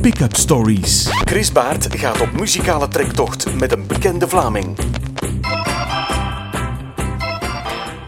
Pick-up Stories. Chris Baert gaat op muzikale trektocht met een bekende Vlaming.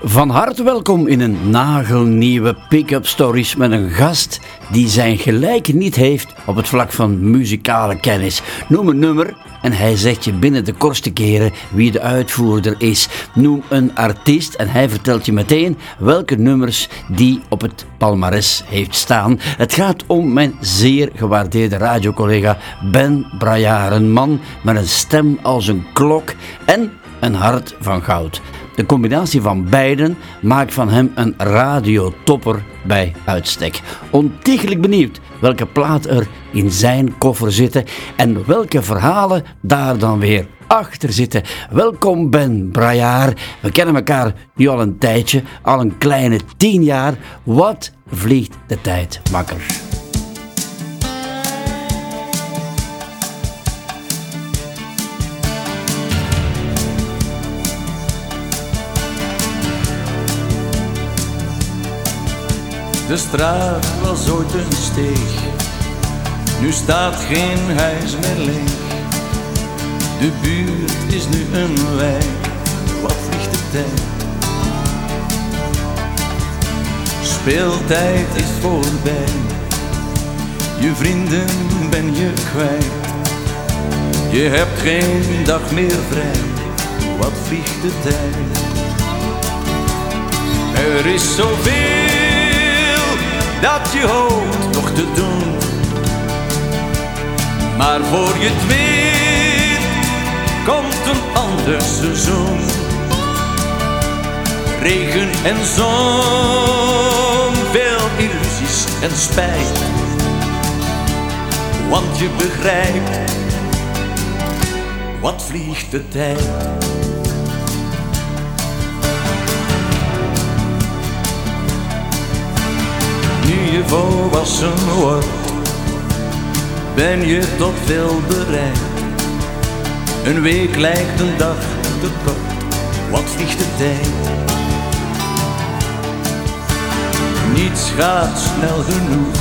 Van harte welkom in een nagelnieuwe Pick-up Stories met een gast die zijn gelijk niet heeft op het vlak van muzikale kennis. Noem een nummer en hij zegt je binnen de kortste keren wie de uitvoerder is. Noem een artiest en hij vertelt je meteen welke nummers die op het palmares heeft staan. Het gaat om mijn zeer gewaardeerde radiocollega Ben Brajaar, een man met een stem als een klok en een hart van goud. De combinatie van beiden maakt van hem een radiotopper bij uitstek. Ontiegelijk benieuwd welke plaat er in zijn koffer zitten en welke verhalen daar dan weer achter zitten. Welkom Ben Brajaar. We kennen elkaar nu al een tijdje, al een kleine tien jaar. Wat vliegt de tijd makker? De straat was ooit een steeg, nu staat geen huis meer leeg. De buurt is nu een wijk, wat vliegt de tijd. Speeltijd is voorbij, je vrienden ben je kwijt. Je hebt geen dag meer vrij, wat vliegt de tijd. Er is zoveel dat je hoopt nog te doen. Maar voor je het weet, komt een ander seizoen. Regen en zon, veel illusies en spijt. Want je begrijpt, wat vliegt de tijd. Je volwassen wordt, ben je tot veel bereid. Een week lijkt een dag te kort, wat vliegt de tijd. Niets gaat snel genoeg,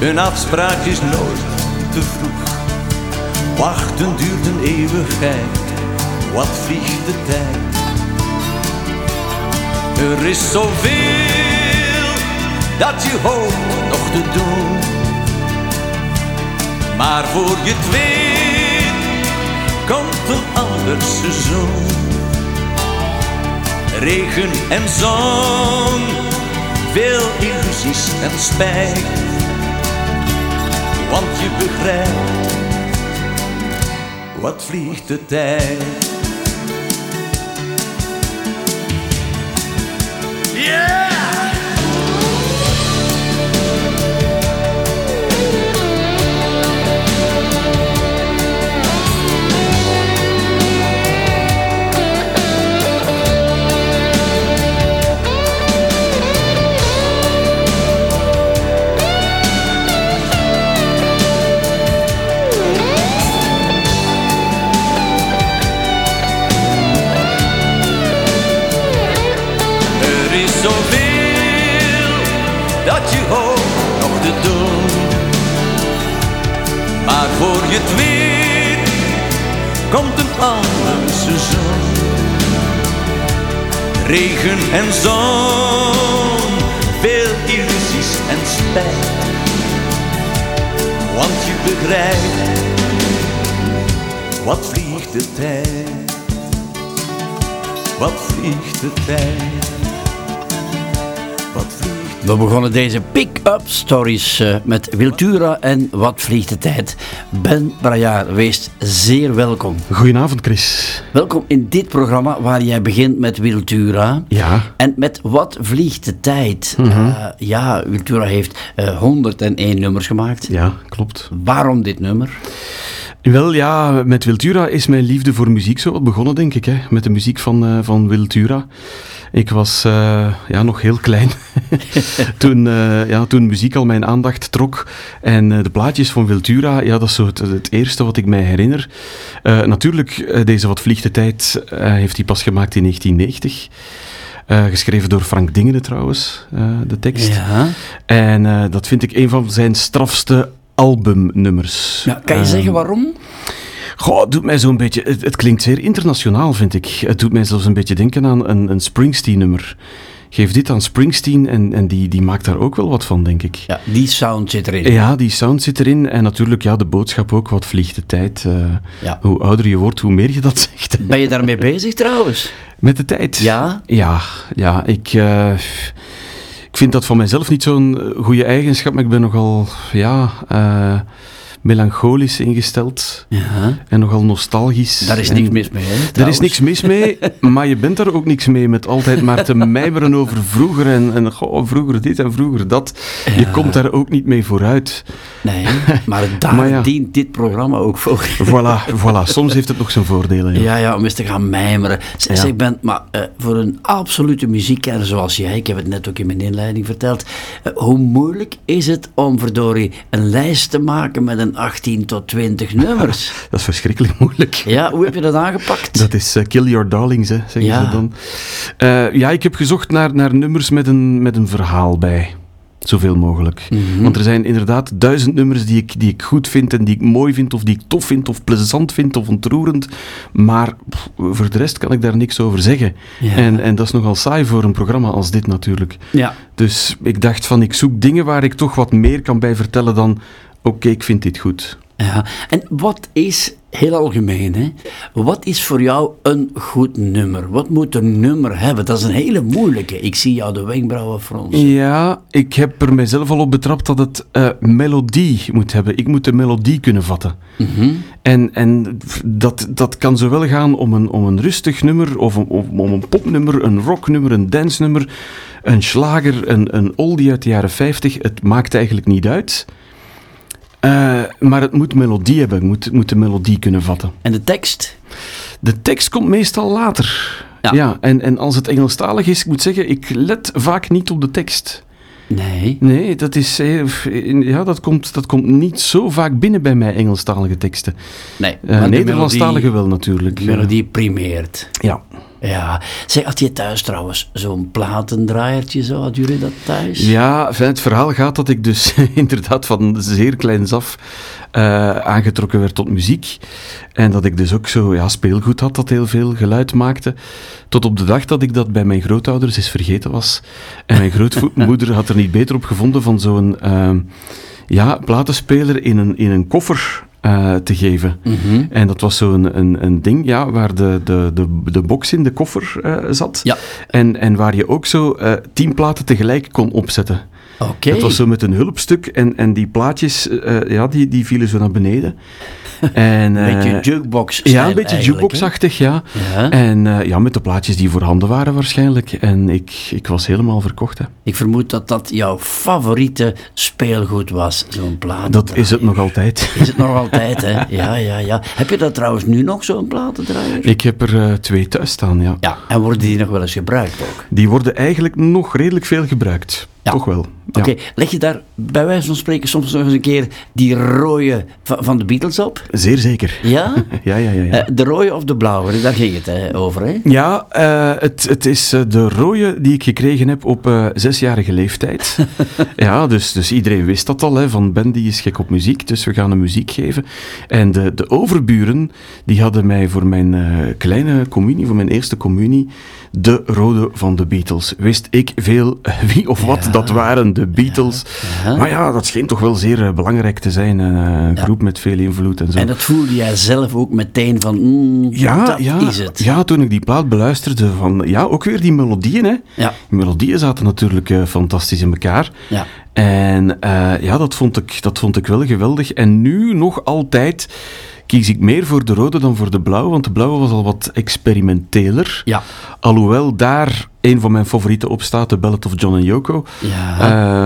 een afspraak is nooit te vroeg. Wachten duurt een eeuwigheid, wat vliegt de tijd. Er is zoveel dat je hoopt nog te doen. Maar voor je het weet, komt een ander seizoen. Regen en zon, veel illusies en spijt. Want je begrijpt, wat vliegt de tijd. Regen en zon, veel illusies en spijt. Want je begrijpt, wat vliegt de tijd. Wat vliegt de tijd. Wat vliegt We begonnen deze pick-up stories eh, met Wiltura en Wat vliegt de tijd. Ben Brajaar, wees zeer welkom. Goedenavond, Chris. Welkom in dit programma waar jij begint met Wiltura. Ja. En met Wat vliegt de tijd? Eh, ja, Wiltura heeft eh 101 nummers gemaakt. Ja, klopt. Waarom dit nummer? Wel ja, met Wiltura is mijn liefde voor muziek zo wat begonnen, denk ik. Hè? Met de muziek van, eh, van Wiltura. Ik was eh, ja, nog heel klein toen, eh, ja, toen muziek al mijn aandacht trok. En eh, de plaatjes van Wiltura, ja, dat is zo het, het eerste wat ik mij herinner. Natuurlijk, deze Wat Vliegt de Tijd heeft hij pas gemaakt in 1990. Eh, geschreven door Frank Dingene trouwens, de tekst. Ja. En dat vind ik een van zijn strafste albumnummers. Ja, kan je Ehm, zeggen waarom? Goh, het doet mij zo'n beetje... Het, het klinkt zeer internationaal, vind ik. Het doet mij zelfs een beetje denken aan een, een Springsteen-nummer. Geef dit aan Springsteen en, en die, die maakt daar ook wel wat van, denk ik. Ja, die sound zit erin. Ja, die sound zit erin. En natuurlijk, ja, de boodschap ook. Wat vliegt de tijd. eh, Ja. Hoe ouder je wordt, hoe meer je dat zegt. Ben je daarmee bezig trouwens? Met de tijd. Ja? Ja, ja ik, eh, ik vind dat van mijzelf niet zo'n eh, goede eigenschap, maar ik ben nogal, ja, melancholisch ingesteld Ja. en nogal nostalgisch. Daar is niks mis mee, hè? Er is niks mis mee, maar je bent daar ook niks mee met altijd maar te mijmeren over vroeger en, en goh, vroeger dit en vroeger dat. Je komt daar ook niet mee vooruit. Nee, maar daar Maar ja. dient dit programma ook voor. Voilà, voilà. Soms heeft het nog zijn voordelen. Ja. Ja, ja, om eens te gaan mijmeren. Zeg, Ben, maar eh, voor een absolute muziekkenner zoals jij, ik heb het net ook in mijn inleiding verteld, eh, hoe moeilijk is het om, verdorie, een lijst te maken met een 18 tot 20 nummers? Dat is verschrikkelijk moeilijk. Ja, hoe heb je dat aangepakt? Dat is eh, Kill Your Darlings, hè, zeggen Ja. ze dan. Eh, ja, ik heb gezocht naar, naar nummers met een, met een verhaal bij. Zoveel mogelijk. Mhm. Want er zijn inderdaad duizend nummers die ik, die ik goed vind en die ik mooi vind, of die ik tof vind, of plezant vind, of ontroerend. Maar pff, voor de rest kan ik daar niks over zeggen. Ja. En, en dat is nogal saai voor een programma als dit natuurlijk. Ja, Dus ik dacht van, ik zoek dingen waar ik toch wat meer kan bij vertellen dan... Oké, ik vind dit goed. ja. En wat is, heel algemeen, hè, wat is voor jou een goed nummer? Wat moet een nummer hebben? Dat is een hele moeilijke. Ik zie jou de wenkbrauwen fronsen. Ja, ik heb er mijzelf al op betrapt dat het eh, melodie moet hebben. Ik moet de melodie kunnen vatten. Mhm. En, en dat, dat kan zowel gaan om een, om een rustig nummer, of om, om, om een popnummer, een rocknummer, een dansnummer, een slager, een, een oldie uit de jaren 50. Het maakt eigenlijk niet uit. Eh, maar het moet melodie hebben, het moet, moet de melodie kunnen vatten. En de tekst? De tekst komt meestal later. Ja. Ja, en, en als het Engelstalig is, ik moet zeggen, ik let vaak niet op de tekst. Nee. Nee, dat, is, eh, ja, dat, komt, dat komt niet zo vaak binnen bij mij, Engelstalige teksten. Nee. Maar de Nederlandstalige wel natuurlijk. De melodie primeert. Ja. Ja. Zeg, had je thuis trouwens zo'n platendraaiertje zo? Hadden jullie dat thuis? Ja, het verhaal gaat dat ik dus inderdaad van zeer kleins af eh, aangetrokken werd tot muziek. En dat ik dus ook zo ja, speelgoed had dat heel veel geluid maakte. Tot op de dag dat ik dat bij mijn grootouders eens vergeten was. En mijn grootmoeder had er niet beter op gevonden van zo'n eh, ja, platenspeler in een, in een koffer eh, te geven. Mhm. En dat was zo'n een, een ding ja, waar de, de, de, de box in de koffer eh, zat. Ja. En, en waar je ook zo eh, tien platen tegelijk kon opzetten. Oké. Het was zo met een hulpstuk en, en die plaatjes, eh, eh, ja, die, die vielen zo naar beneden. En, Een beetje eh, jukebox Ja, een beetje jukeboxachtig, ja. Ja. En ja, met de plaatjes die voorhanden waren waarschijnlijk. En ik, ik was helemaal verkocht, hè. Ik vermoed dat dat jouw favoriete speelgoed was, zo'n plaat. Dat is het nog altijd. Is het nog altijd, hè? Ja, ja, ja. Heb je dat trouwens nu nog, zo'n platendraaier? Ik heb er twee thuis staan, ja. Ja, en worden die nog wel eens gebruikt ook? Die worden eigenlijk nog redelijk veel gebruikt. Ja. Toch wel. Ja. Oké, leg je daar bij wijze van spreken soms nog eens een keer die rode van, van de Beatles op? Zeer zeker. Ja? Ja, ja, ja. ja. Eh, de rode of de blauwe, daar ging het hè, over, hè? Ja, eh, het, het is eh, de rode die ik gekregen heb op eh, zesjarige leeftijd. ja, dus, dus iedereen wist dat al, hè, van Ben die is gek op muziek, dus we gaan hem muziek geven. En de, de overburen, die hadden mij voor mijn eh, kleine communie, voor mijn eerste communie, de rode van de Beatles. Wist ik veel wie of wat Ja. dat waren, de Beatles. Ja. Maar ja, dat scheen toch wel zeer eh, belangrijk te zijn. eh, een groep met veel invloed en zo. En dat voelde jij zelf ook meteen van, mm, Ja, dat ja, is het. ja, toen ik die plaat beluisterde, van, ja, ook weer die melodieën. Hè. Ja. Die melodieën zaten natuurlijk eh, fantastisch in elkaar. Ja. En ja, dat vond, ik, dat vond ik wel geweldig. En nu nog altijd kies ik meer voor de rode dan voor de blauwe, want de blauwe was al wat experimenteler. Ja. Alhoewel daar een van mijn favorieten op staat, de Ballad of John en Yoko. Ja.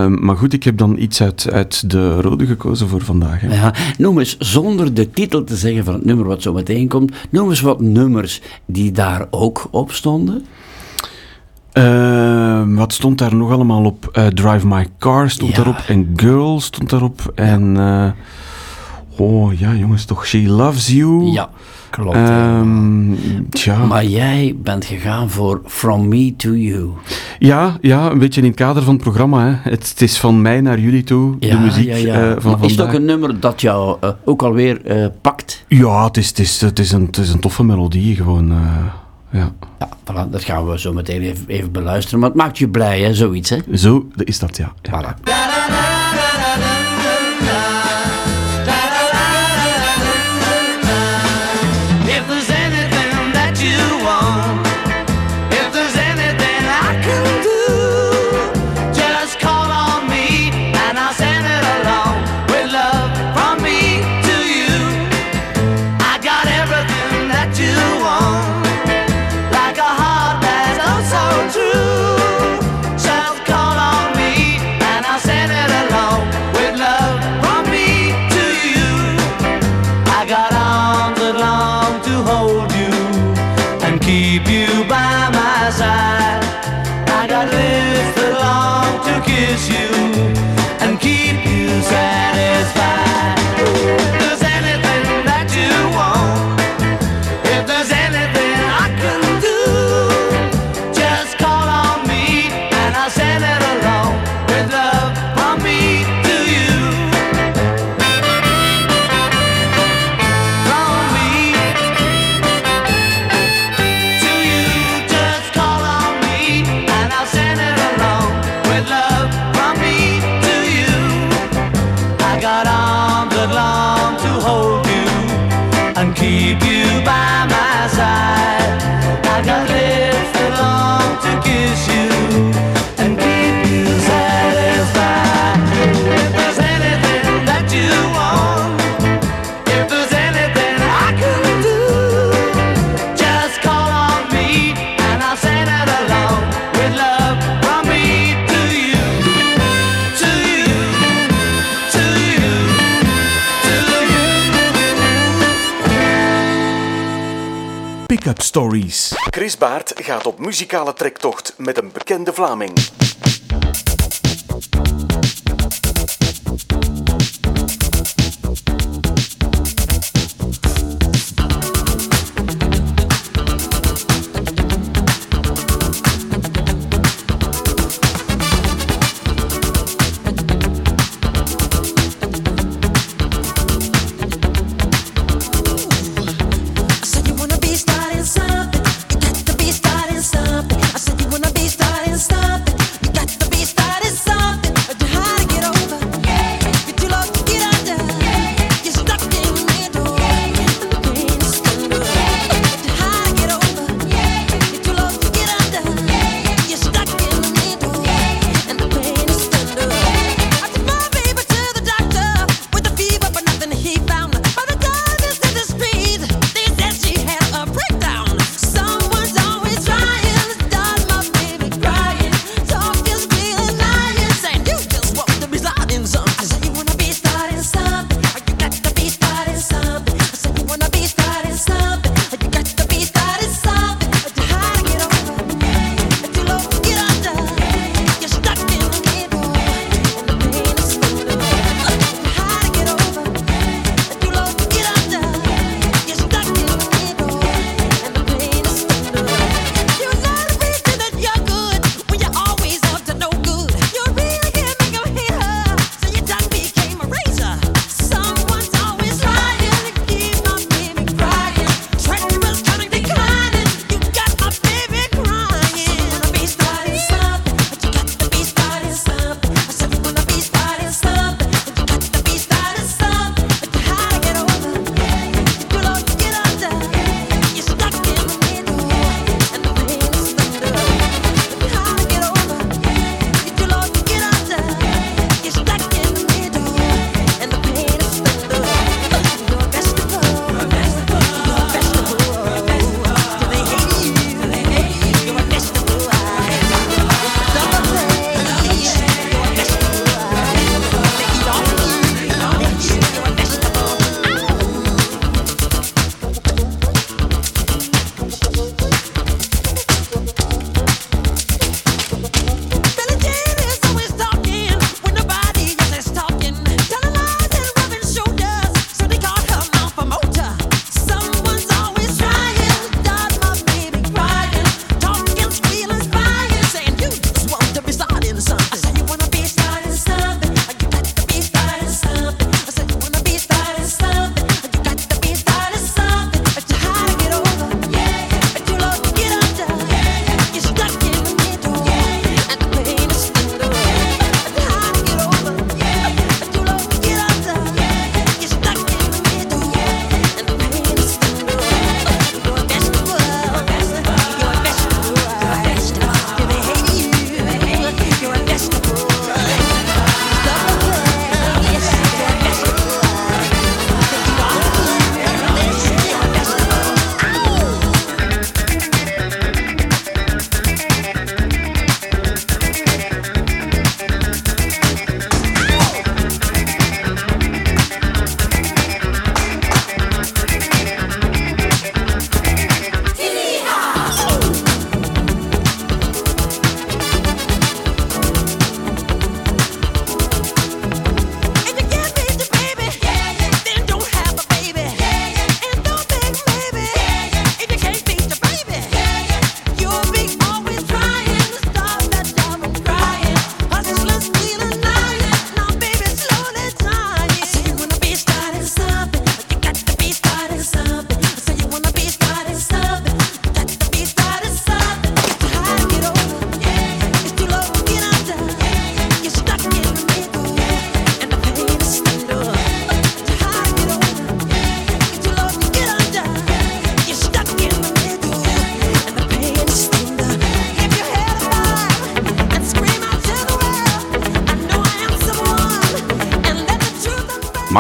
Ehm, maar goed, ik heb dan iets uit, uit de rode gekozen voor vandaag. Hè. Ja, noem eens, zonder de titel te zeggen van het nummer wat zo meteen komt, noem eens wat nummers die daar ook op stonden. Ehm, wat stond daar nog allemaal op? Eh, Drive My Car stond Ja. daarop. En Girl stond daarop. En... eh, Oh ja, jongens, toch. She Loves You. Ja, klopt. ja. Ehm, tja. Maar jij bent gegaan voor From Me to You. Ja, ja, een beetje in het kader van het programma. Hè. Het, het is van mij naar jullie toe, Ja, de muziek ja, ja. eh, van maar is het ook vandaag. een nummer dat jou eh, ook alweer eh pakt? Ja, het is, het, is, het, is een, het is een toffe melodie, gewoon. ja. Ja, voilà, dat gaan we zo meteen even, even beluisteren. Maar het maakt je blij, hè, zoiets, hè? Zo is dat, ja. ja. Voilà. Stories. Chris Baert gaat op muzikale trektocht met een bekende Vlaming.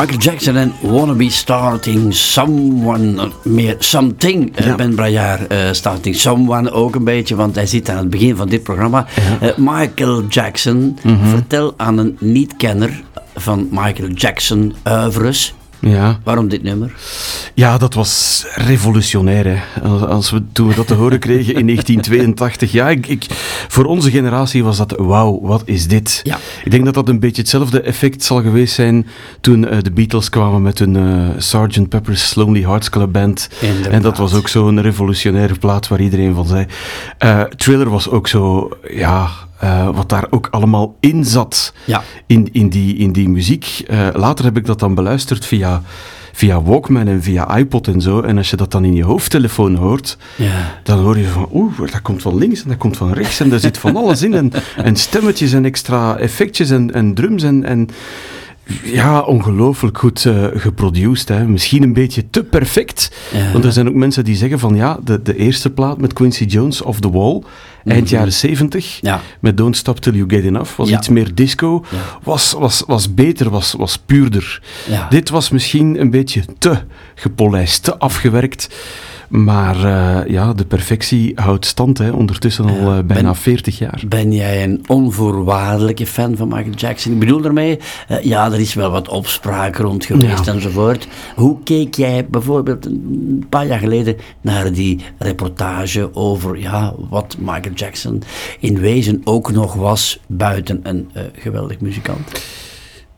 Michael Jackson en Wanna Be Starting Someone, meer Something, eh, Ja. Ben Braillard. eh, starting Someone ook een beetje, want hij zit aan het begin van dit programma. Eh, Michael Jackson, Mhm. vertel aan een niet-kenner van Michael Jackson oeuvres. Ja. Waarom dit nummer? Ja, dat was revolutionair. Hè. Als, als we, toen we dat te horen kregen in 1982. Ja, ik, ik, voor onze generatie was dat wauw, wat is dit? Ja. Ik denk dat dat een beetje hetzelfde effect zal geweest zijn toen eh, de Beatles kwamen met hun eh Sgt. Pepper's Lonely Hearts Club Band. Inderdaad. En dat was ook zo'n revolutionaire plaat waar iedereen van zei. Eh Thriller was ook zo, ja, wat daar ook allemaal in zat Ja. in, in, die, in die muziek. Later heb ik dat dan beluisterd via, via Walkman en via iPod en zo. En als je dat dan in je hoofdtelefoon hoort, Ja. dan hoor je van, oeh, dat komt van links en dat komt van rechts en daar zit van alles in. En, en stemmetjes en extra effectjes en, en drums en... en ja, ongelooflijk goed eh geproduced. Hè. Misschien een beetje te perfect. Ja. Want er zijn ook mensen die zeggen van ja, de, de eerste plaat met Quincy Jones, Off the Wall, eind jaren 70, Ja. met Don't Stop Till You Get Enough, was Ja. iets meer disco, Ja. was, was, was beter, was, was puurder. Dit was misschien een beetje te gepolijst, te afgewerkt. Maar eh, ja, de perfectie houdt stand, hè, ondertussen al eh, bijna ben- 40 jaar. Ben jij een onvoorwaardelijke fan van Michael Jackson? Ik bedoel daarmee, eh, ja, er is wel wat opspraak rond geweest Ja. enzovoort. Hoe keek jij bijvoorbeeld een paar jaar geleden naar die reportage over ja, wat Michael Jackson in wezen ook nog was buiten een geweldig muzikant?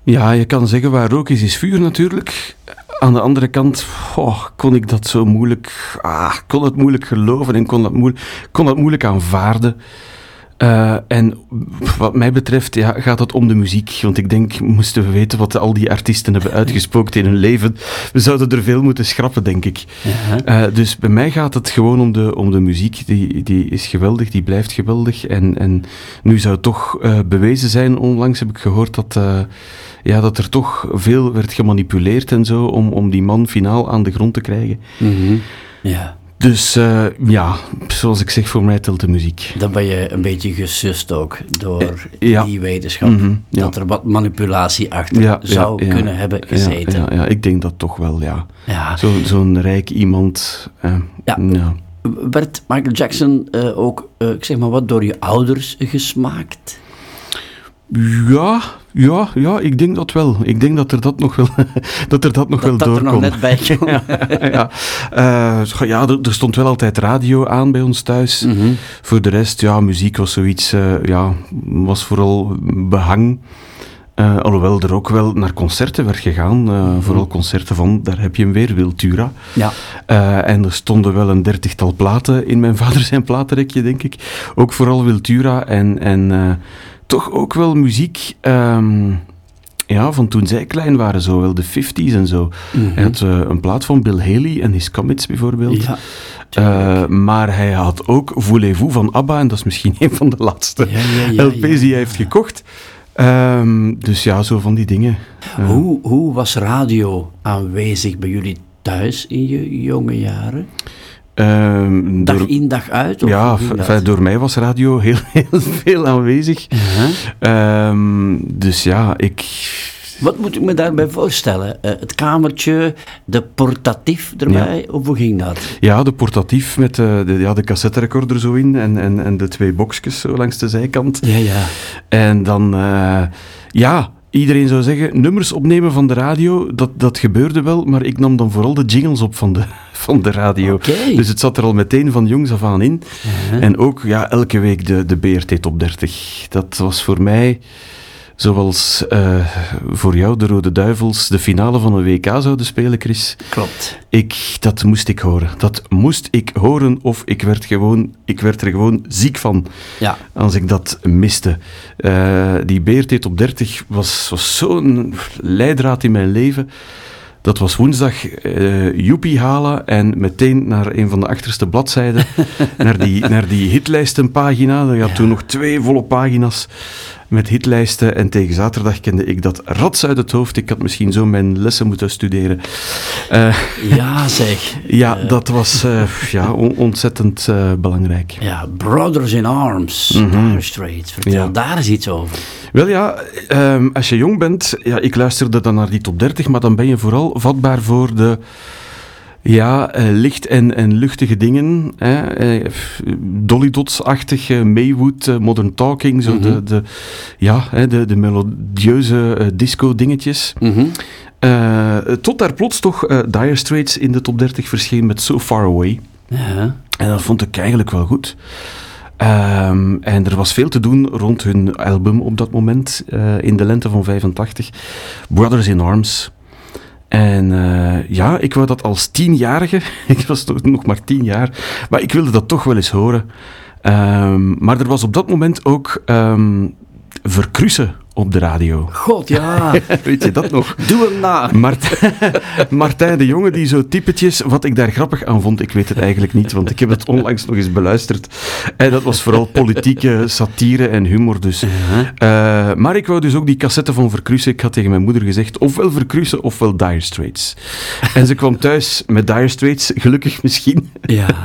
Ja, je kan zeggen waar rook is, is vuur natuurlijk. Aan de andere kant oh, kon ik dat zo moeilijk, ah, kon het moeilijk geloven en kon dat, moeilijk, kon dat moeilijk aanvaarden. Eh, en wat mij betreft ja, gaat het om de muziek. Want ik denk, moesten we weten wat al die artiesten hebben uitgespookt in hun leven, we zouden er veel moeten schrappen, denk ik. Eh, dus bij mij gaat het gewoon om de, om de muziek. Die, die is geweldig, die blijft geweldig. En, en nu zou het toch eh, bewezen zijn, onlangs heb ik gehoord dat, ja, dat er toch veel werd gemanipuleerd en zo om, om die man finaal aan de grond te krijgen. Mhm. ja. Dus eh, ja, zoals ik zeg, voor mij telt de muziek. Dan ben je een beetje gesust ook door Eh, ja. die wetenschap. Mhm, ja. Dat er wat manipulatie achter Ja, zou kunnen hebben gezeten. Ja, ja, ik denk dat toch wel, ja. Ja. Zo- Zo'n rijk iemand. eh, Ja. Werd Michael Jackson ook, ik zeg maar wat, door je ouders gesmaakt? Ja, ja, ja, ik denk dat wel. Ik denk dat er dat nog wel, dat er dat nog wel Dat dat er nog doorkomt. net bij kwam. ja, Eh, ja er, er stond wel altijd radio aan bij ons thuis. Mhm. Voor de rest, ja, muziek was zoiets, eh, ja, was vooral behang. Eh, alhoewel er ook wel naar concerten werd gegaan. eh, Vooral concerten van, daar heb je hem weer, Wiltura. Ja. En er stonden wel een dertigtal platen in mijn vader zijn platenrekje, denk ik. Ook vooral Wiltura en, en toch ook wel muziek ehm, ja, van toen zij klein waren, zo wel de 50s en zo. Hij had eh, een plaat van Bill Haley en His Comets bijvoorbeeld. Ja, Eh, maar hij had ook Voulez-vous van ABBA en dat is misschien een van de laatste Ja, ja, ja, LP's die hij heeft gekocht. Ehm, dus ja, zo van die dingen. Eh, Hoe, hoe was radio aanwezig bij jullie thuis in je jonge jaren? Ehm, Dag door- in, dag uit? Of Ja, door mij was radio heel, heel veel aanwezig. Ehm, dus ja, ik... Wat moet ik me daarbij voorstellen? Eh, het kamertje, de portatief erbij? Of hoe ging dat? Ja, de portatief met eh, de, ja, de cassetterecorder zo in en, en, en de twee boxjes zo langs de zijkant. Ja, ja. En dan, eh, ja, iedereen zou zeggen, nummers opnemen van de radio, dat, dat gebeurde wel, maar ik nam dan vooral de jingles op van de, van de radio. Dus het zat er al meteen van jongs af aan in. En ook ja, elke week de, de BRT Top 30. Dat was voor mij, zoals eh, voor jou de Rode Duivels de finale van een WK zouden spelen, Chris. Klopt. Ik, dat moest ik horen. Dat moest ik horen of ik werd, gewoon, ik werd er gewoon ziek van Ja. als ik dat miste. Eh, die BRT Top 30 was, was zo'n leidraad in mijn leven. Dat was woensdag eh joepie halen en meteen naar een van de achterste bladzijden, naar die, naar die hitlijstenpagina. Je had toen nog twee volle pagina's. Met hitlijsten. En tegen zaterdag kende ik dat rats uit het hoofd. Ik had misschien zo mijn lessen moeten studeren. Uh, ja, zeg. ja, uh, dat was uh, ja, on ontzettend belangrijk. Ja, Brothers in Arms, mm -hmm. Dire Straits. Vertel ja. daar eens iets over. Wel ja, um, als je jong bent, ja, ik luisterde dan naar die top 30, maar dan ben je vooral vatbaar voor de ja, uh, licht en, en luchtige dingen. Hè. Uh, Dolly Dots-achtig, uh, Maywood, Modern Talking, zo mm -hmm. de, de, ja, hè, de, de melodieuze disco-dingetjes. Mm -hmm. tot daar plots toch Dire Straits in de top 30 verscheen met So Far Away. Ja. En dat vond ik eigenlijk wel goed. Um, en er was veel te doen rond hun album op dat moment, in de lente van 85. Brothers in Arms. En uh, ja, ik wou dat als tienjarige, ik was toch nog maar tien jaar, maar ik wilde dat toch wel eens horen. Um, maar er was op dat moment ook um, Verkrussen op de radio. God, ja. Weet je dat nog? Doe hem na. Martijn, Martijn de Jonge, die zo typetjes, wat ik daar grappig aan vond, ik weet het eigenlijk niet, want ik heb het onlangs nog eens beluisterd. En dat was vooral politieke satire en humor dus. Uh -huh. uh, maar ik wou dus ook die cassette van Verkrussen. Ik had tegen mijn moeder gezegd, ofwel Verkrussen ofwel Dire Straits. En ze kwam thuis met Dire Straits, gelukkig misschien. Ja.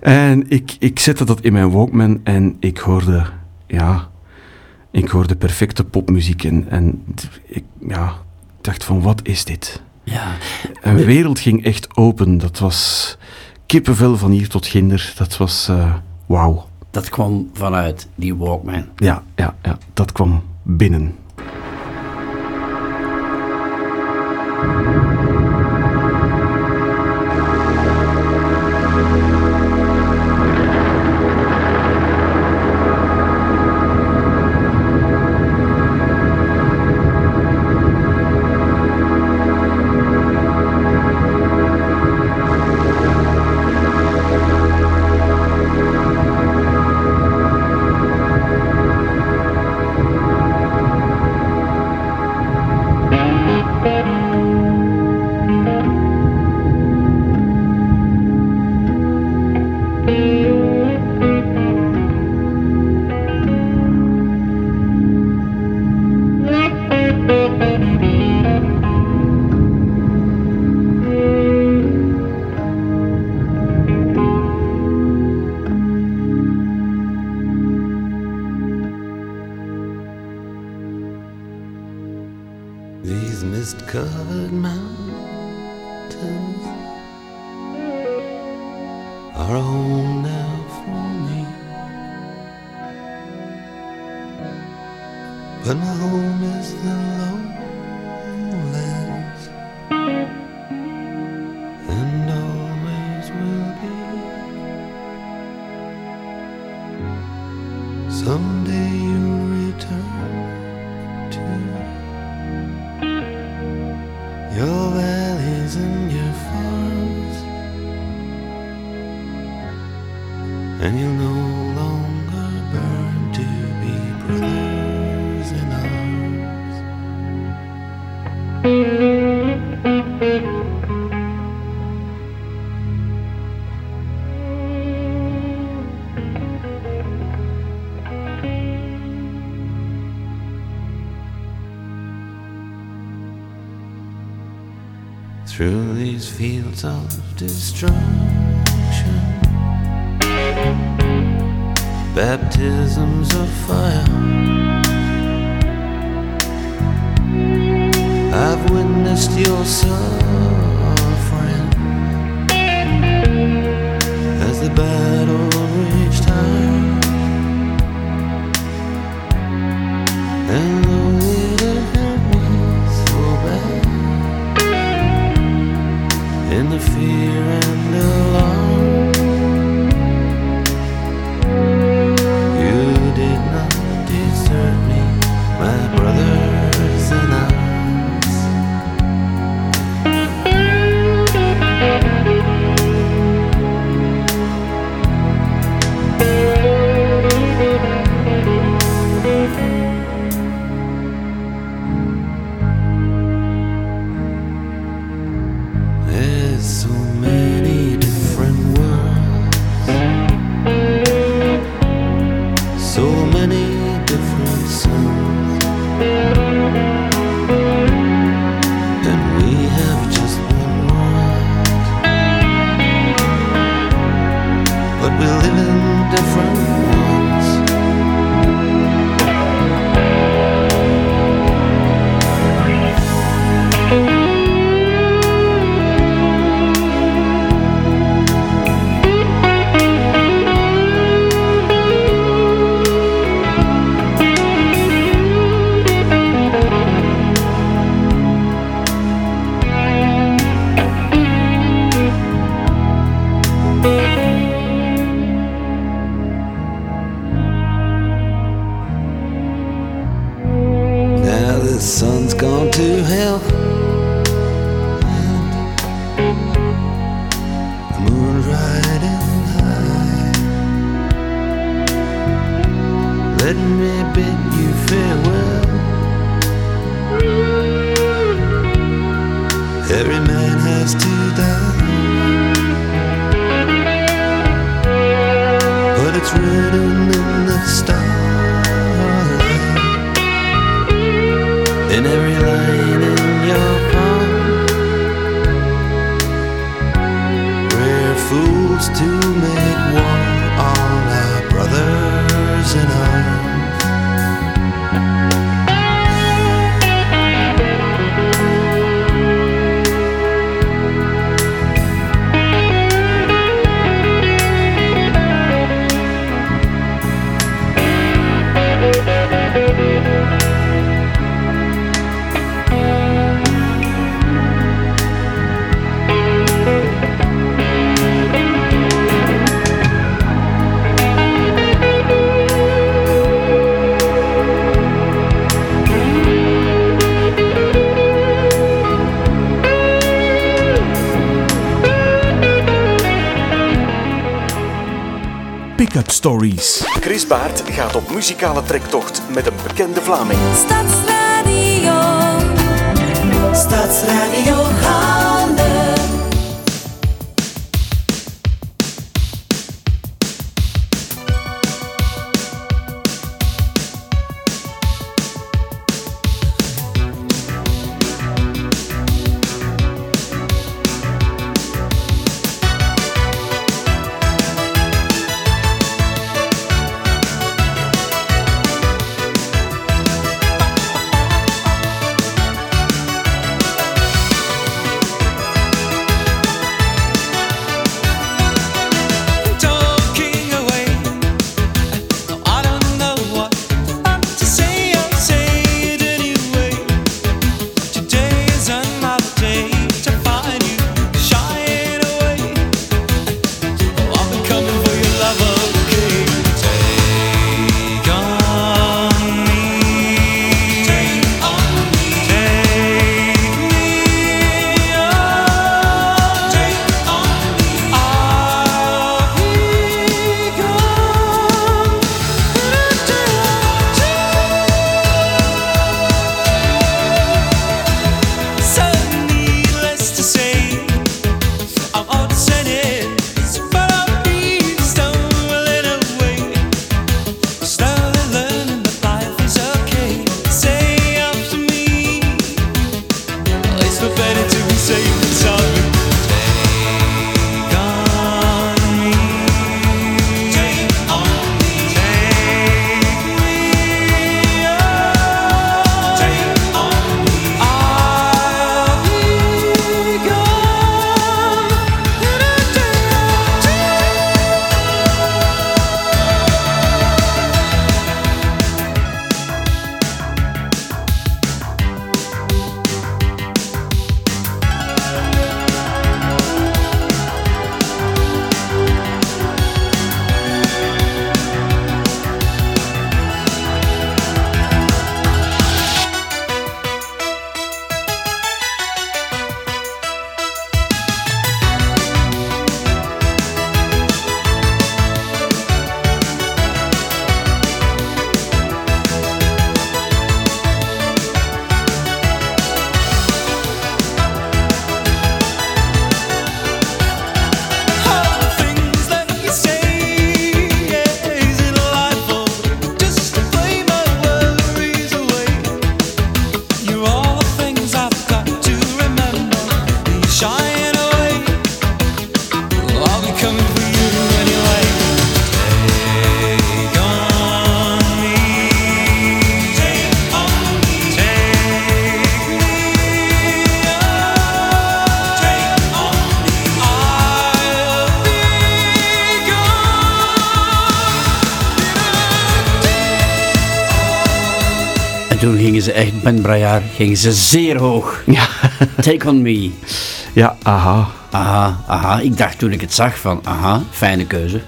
En ik, ik zette dat in mijn Walkman en ik hoorde, ja ik hoorde perfecte popmuziek en, en ik ja, dacht van wat is dit? Ja. Een wereld ging echt open. Dat was kippenvel van hier tot ginder. Dat was uh, wauw. Dat kwam vanuit die Walkman. Ja, ja, ja, dat kwam binnen. are all now for me. But my home is the lonely. Fields of destruction. Baptisms of fire. I've witnessed your suffering fear Stories. Chris Baart gaat op muzikale trektocht met een bekende Vlaming. Stadsradio. Stadsradio Goud. Ben Braillard, gingen ze zeer hoog. Ja, Take on me. ja aha. Aha, aha. Ik dacht toen ik het zag van, aha, fijne keuze.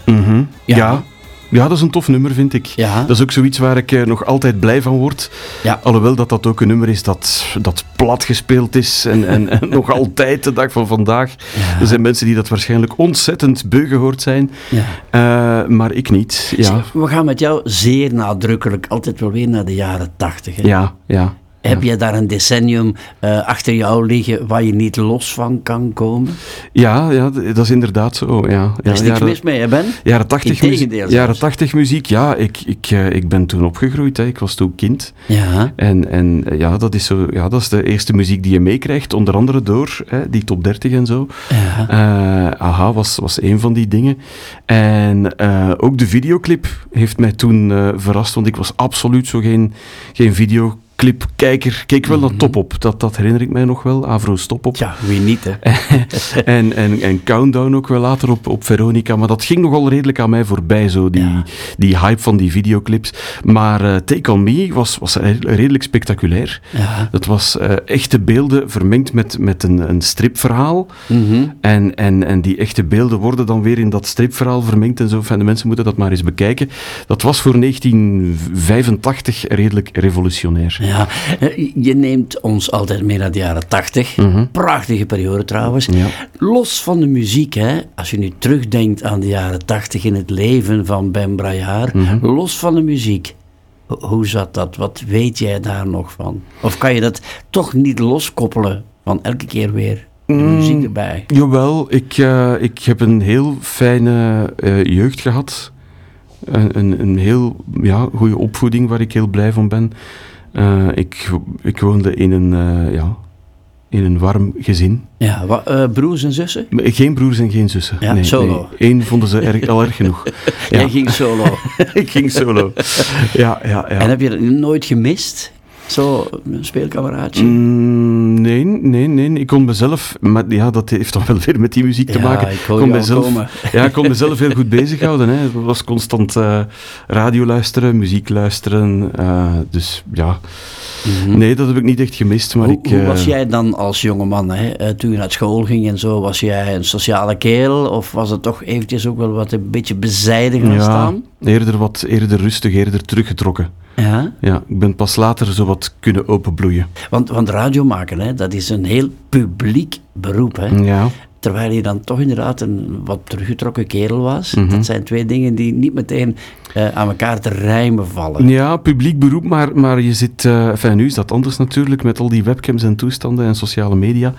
Ja. ja. dat is een tof nummer, vind ik. Ja. Dat is ook zoiets waar ik eh, nog altijd blij van word. Ja. Alhoewel dat dat ook een nummer is dat, dat plat gespeeld is en, en, en nog altijd de dag van vandaag. Ja. Er zijn mensen die dat waarschijnlijk ontzettend beu gehoord zijn, Ja. Eh, maar ik niet. Ja, We gaan met jou zeer nadrukkelijk altijd wel weer naar de jaren tachtig. hè? ja, ja. Heb je daar een decennium eh, achter jou liggen waar je niet los van kan komen? Ja, ja, dat is inderdaad zo. Ja. Daar ja, is niks mis mee, hè Ben? Jaren 80 Integendeel muziek. Jaren 80 muziek, ja, ik, ik, eh, ik ben toen opgegroeid. Hè. Ik was toen kind. Ja. En, en eh, ja, dat is zo, ja, dat is de eerste muziek die je meekrijgt, onder andere door hè, die top 30 en zo. Ja. Aha was, was een van die dingen. En ook de videoclip heeft mij toen verrast, want ik was absoluut zo geen, geen videoclipkijker. Keek wel naar Top Op, dat, dat herinner ik mij nog wel. Avro Stop Op. Tja, wie niet, hè? en, en, en Countdown ook wel later op, op Veronica. Maar dat ging nogal redelijk aan mij voorbij, zo die, Ja. die hype van die videoclips. Maar eh, Take On Me was, was re- redelijk spectaculair. Ja. Het was eh, echte beelden vermengd met, met een, een stripverhaal. Mhm. En, en, en die echte beelden worden dan weer in dat stripverhaal vermengd en zo. Enfin, de mensen moeten dat maar eens bekijken. Dat was voor 1985 redelijk revolutionair. Ja, eh, je neemt ons altijd mee naar de jaren tachtig. Prachtige periode trouwens. Ja. Los van de muziek, hè, als je nu terugdenkt aan de jaren tachtig in het leven van Ben Braillard, Mhm. los van de muziek, ho- hoe zat dat? Wat weet jij daar nog van? Of kan je dat toch niet loskoppelen van elke keer weer de Mm. muziek erbij? Jawel, ik, eh, ik heb een heel fijne eh, jeugd gehad. Een, een, een heel ja, goede opvoeding waar ik heel blij van ben. Eh, ik, ik woonde in een, eh, ja, in een warm gezin. Ja, eh, broers en zussen? Geen broers en geen zussen. Ja, nee, solo. Nee. Eén vonden ze erg, al erg genoeg. Ja. Jij ging solo. ik ging solo. Ja, ja, ja. En heb je dat nooit gemist? Zo, een speelkameraadje? Mm, nee, nee, nee. Ik kon mezelf, maar ja, dat heeft dan wel weer met die muziek te Ja, maken. ik kon mezelf, komen. Ja, ik kon mezelf heel goed bezighouden. Hè. Het was constant eh, radio luisteren, muziek luisteren. eh, dus ja, nee, dat heb ik niet echt gemist. Maar Mhm. hoe, ik, hoe eh, was jij dan als jongeman, hè? toen je naar school ging en zo? Was jij een sociale kerel of was het toch eventjes ook wel wat een beetje bezijden gaan ja, staan? eerder wat eerder rustig, eerder teruggetrokken. Ja, Ja, ik ben pas later zo wat kunnen openbloeien. want, want radio maken, hè, dat is een heel publiek beroep. Hè? Ja, Terwijl je dan toch inderdaad een wat teruggetrokken kerel was. Mhm. Dat zijn twee dingen die niet meteen eh, aan elkaar te rijmen vallen. Ja, publiek beroep, maar, maar je zit... enfin, nu is dat anders natuurlijk, met al die webcams en toestanden en sociale media.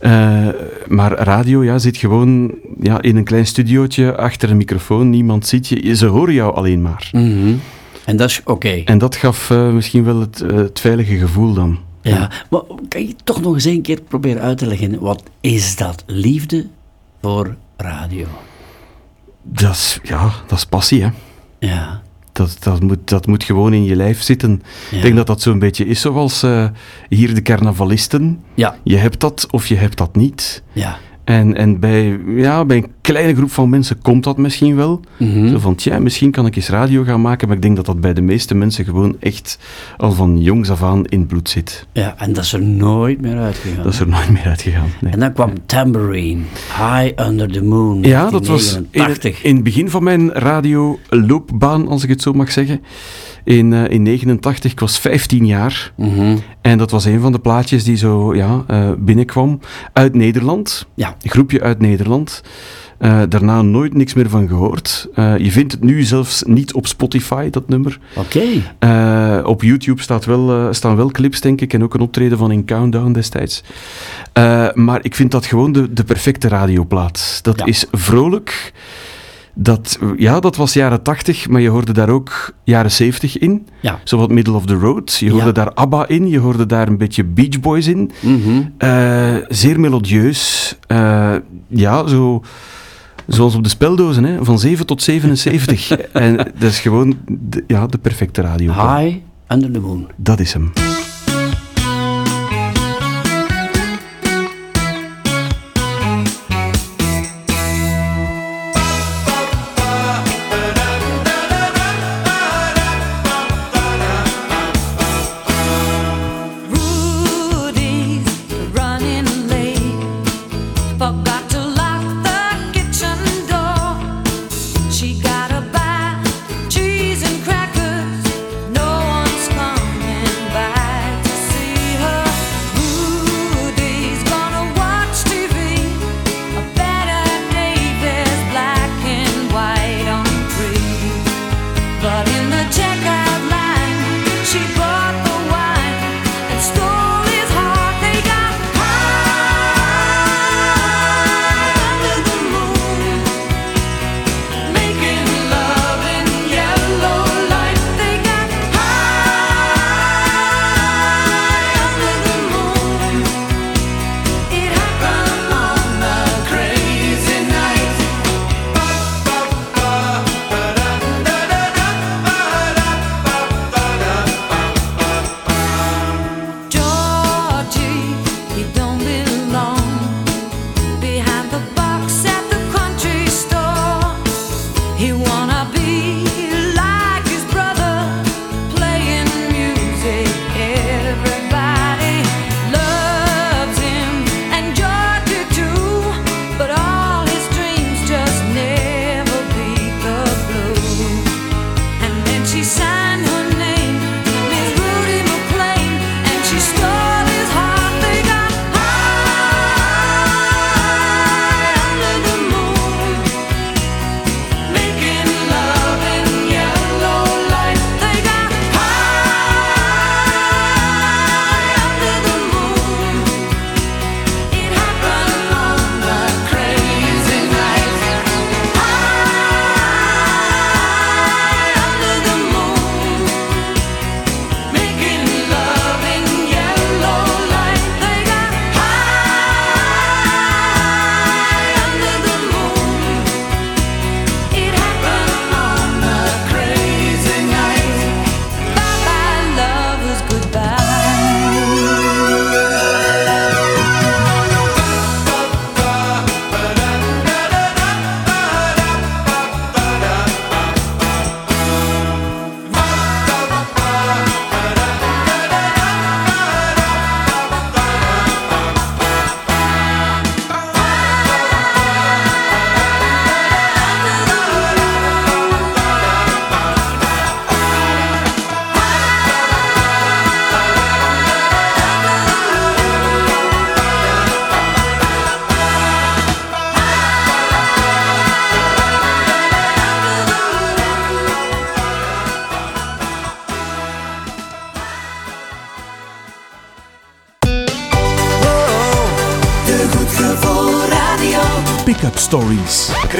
Eh, maar radio, ja, zit gewoon ja, in een klein studiootje, achter een microfoon, niemand ziet je, ze horen jou alleen maar. Mhm. En dat is oké. En dat gaf eh, misschien wel het, eh, het veilige gevoel dan. Ja, maar kan je toch nog eens een keer proberen uit te leggen, wat is dat? Liefde voor radio. Dat is, ja, dat is passie, hè. Ja. Dat, dat, moet, dat moet gewoon in je lijf zitten. Ja. Ik denk dat dat zo'n beetje is zoals eh, hier de carnavalisten. Ja, Je hebt dat of je hebt dat niet. ja. En, en bij, ja, bij een kleine groep van mensen komt dat misschien wel. Mhm. Zo van, tja, misschien kan ik eens radio gaan maken, maar ik denk dat dat bij de meeste mensen gewoon echt al van jongs af aan in het bloed zit. Ja, en dat is er nooit meer uitgegaan. Dat is er nooit meer uitgegaan. Nee. En dan kwam Tambourine, High Under the Moon, Ja, dat was in het, 1989. in het begin van mijn radioloopbaan, als ik het zo mag zeggen. In, eh in 89, ik was 15 jaar. Mhm. En dat was een van de plaatjes die zo ja, eh, binnenkwam uit Nederland. Ja. Een groepje uit Nederland. Eh, daarna nooit niks meer van gehoord. Eh, je vindt het nu zelfs niet op Spotify, dat nummer. Oké. Eh, op YouTube staat wel, eh, staan wel clips, denk ik, en ook een optreden van in Countdown destijds. Eh, maar ik vind dat gewoon de, de perfecte radioplaat. Dat Ja. is vrolijk. Dat, ja, dat was jaren 80, maar je hoorde daar ook jaren 70 in. Ja. Zo wat middle of the road. Je hoorde Ja. daar ABBA in, je hoorde daar een beetje Beach Boys in. Mhm. Eh, zeer melodieus. Eh, ja, zo, zoals op de speldozen, hè, van 7 tot 77. en dat is gewoon de, ja, de perfecte radio. High Under the Moon. Dat is hem.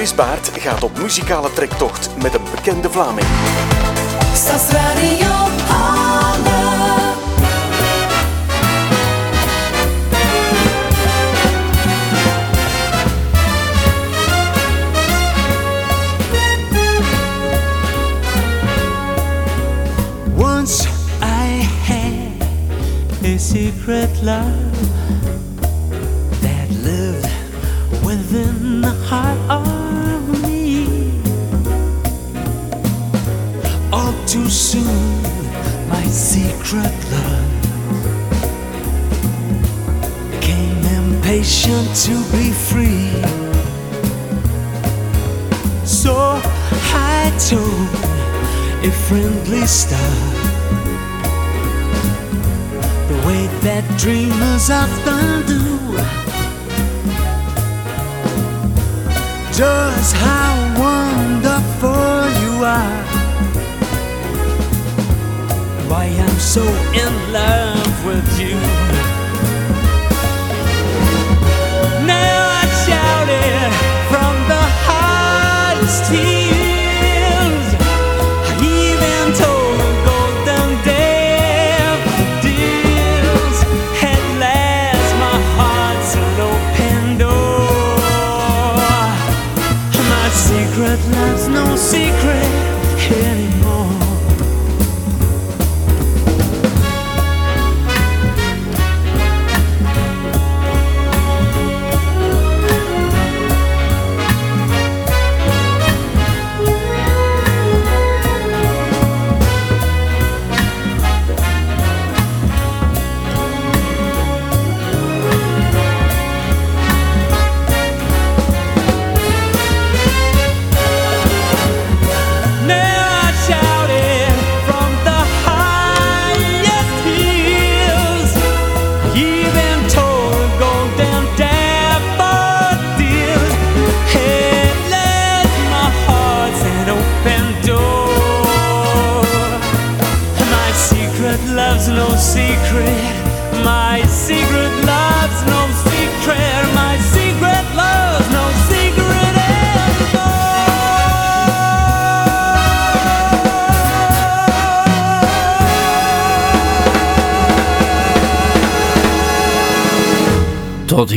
Chris Baert gaat op muzikale trektocht met een bekende Vlaming. Stadsradio Halle. Once I had a secret love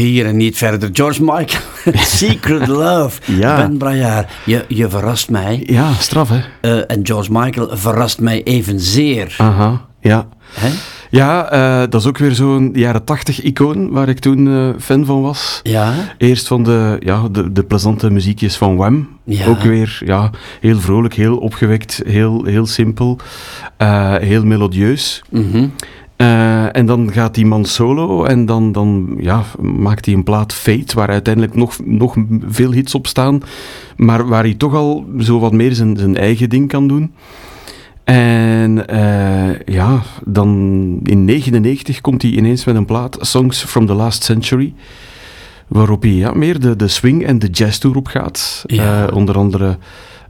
hier en niet verder. George Michael, Secret Love. Ja. Ben Brajaar, je, je verrast mij. Ja, straf hè. Eh, en George Michael verrast mij evenzeer. Aha, ja. Hè? Ja, eh, dat is ook weer zo'n jaren tachtig icoon waar ik toen eh, fan van was. Ja, Eerst van de, ja, de, de plezante muziekjes van Wham. Ja. Ook weer ja, heel vrolijk, heel opgewekt, heel, heel simpel, heel melodieus. mhm. Eh, en dan gaat die man solo en dan, dan ja, maakt hij een plaat Fate, waar uiteindelijk nog, nog veel hits op staan, maar waar hij toch al zo wat meer zijn, zijn eigen ding kan doen. En eh, ja, dan in 99 komt hij ineens met een plaat, Songs from the Last Century, waarop hij ja, meer de, de swing en de jazz tour op gaat. Ja. Eh, onder andere